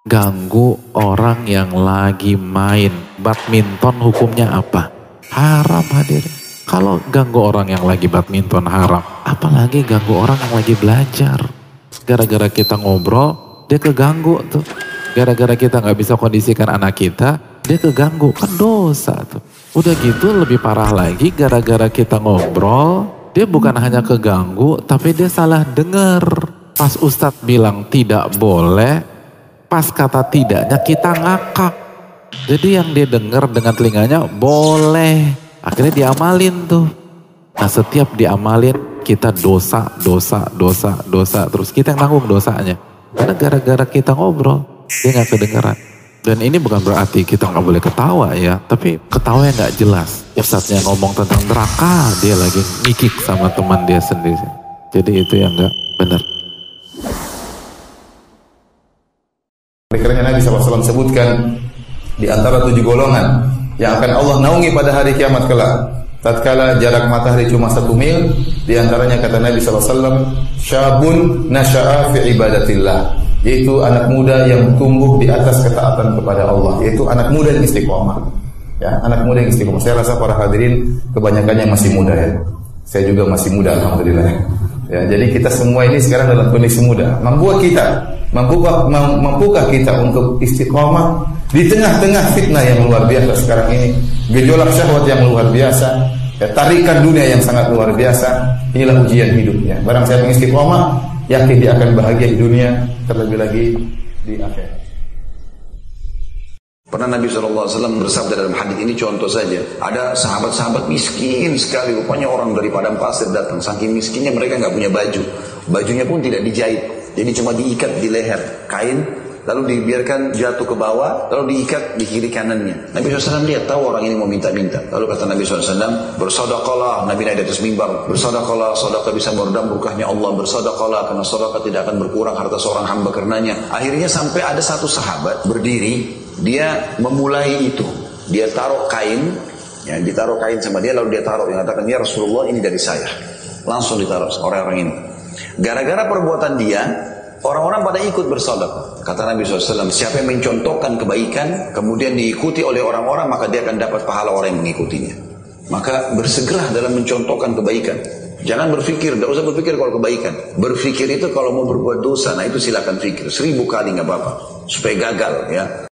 Ganggu orang yang lagi main badminton hukumnya apa? Haram hadirin. Kalau ganggu orang yang lagi badminton haram, apalagi ganggu orang yang lagi belajar. Gara-gara kita ngobrol, dia keganggu tuh. Gara-gara kita nggak bisa kondisikan anak kita, dia keganggu. Kan dosa tuh. Udah gitu lebih parah lagi gara-gara kita ngobrol, dia bukan hanya keganggu, tapi dia salah denger. Pas Ustadz bilang tidak boleh, pas kata tidaknya kita ngakak. Jadi yang dia dengar dengan telinganya boleh. Akhirnya diamalin tuh. Nah setiap diamalin kita dosa, dosa, dosa, dosa. Terus kita yang nanggung dosanya. Karena gara-gara kita ngobrol, dia nggak kedengeran. Dan ini bukan berarti kita nggak boleh ketawa ya, tapi ketawa yang nggak jelas. Ustadznya ngomong tentang neraka, dia lagi mikik sama teman dia sendiri. Jadi itu yang nggak benar. Karena Nabi SAW sebutkan di antara tujuh golongan yang akan Allah naungi pada hari kiamat kelak. Tatkala jarak matahari cuma satu mil, di antaranya kata Nabi SAW, syabun nasya'a fi ibadatillah. Yaitu anak muda yang tumbuh di atas ketaatan kepada Allah. Yaitu anak muda yang istiqomah. Ya, anak muda yang istiqomah. Saya rasa para hadirin kebanyakannya masih muda ya. Saya juga masih muda alhamdulillah. Ya, jadi kita semua ini sekarang dalam kondisi muda. Membuat kita, mampukah, mampukah kita untuk istiqomah di tengah-tengah fitnah yang luar biasa sekarang ini, gejolak syahwat yang luar biasa, ya, tarikan dunia yang sangat luar biasa, inilah ujian hidupnya. Barang saya mengistiqomah, yakin dia akan bahagia di dunia, terlebih lagi di akhirat. Pernah Nabi SAW bersabda dalam hadis ini contoh saja. Ada sahabat-sahabat miskin sekali. Rupanya orang dari padang pasir datang. Saking miskinnya mereka nggak punya baju. Bajunya pun tidak dijahit. Jadi cuma diikat di leher. Kain lalu dibiarkan jatuh ke bawah, lalu diikat di kiri kanannya. Nabi SAW lihat tahu orang ini mau minta-minta. Lalu kata Nabi SAW, bersodakalah. Nabi naik di atas mimbar, bersodakalah, sodakah bisa meredam berkahnya Allah, bersodakalah, karena sodakah tidak akan berkurang harta seorang hamba karenanya. Akhirnya sampai ada satu sahabat berdiri, dia memulai itu. Dia taruh kain, ya, ditaruh kain sama dia, lalu dia taruh, yang katakan, ya Rasulullah ini dari saya. Langsung ditaruh orang-orang ini. Gara-gara perbuatan dia, Orang-orang pada ikut bersodak. Kata Nabi SAW, siapa yang mencontohkan kebaikan, kemudian diikuti oleh orang-orang, maka dia akan dapat pahala orang yang mengikutinya. Maka bersegera dalam mencontohkan kebaikan. Jangan berpikir, tidak usah berpikir kalau kebaikan. Berpikir itu kalau mau berbuat dosa, nah itu silakan pikir. Seribu kali nggak apa-apa. Supaya gagal ya.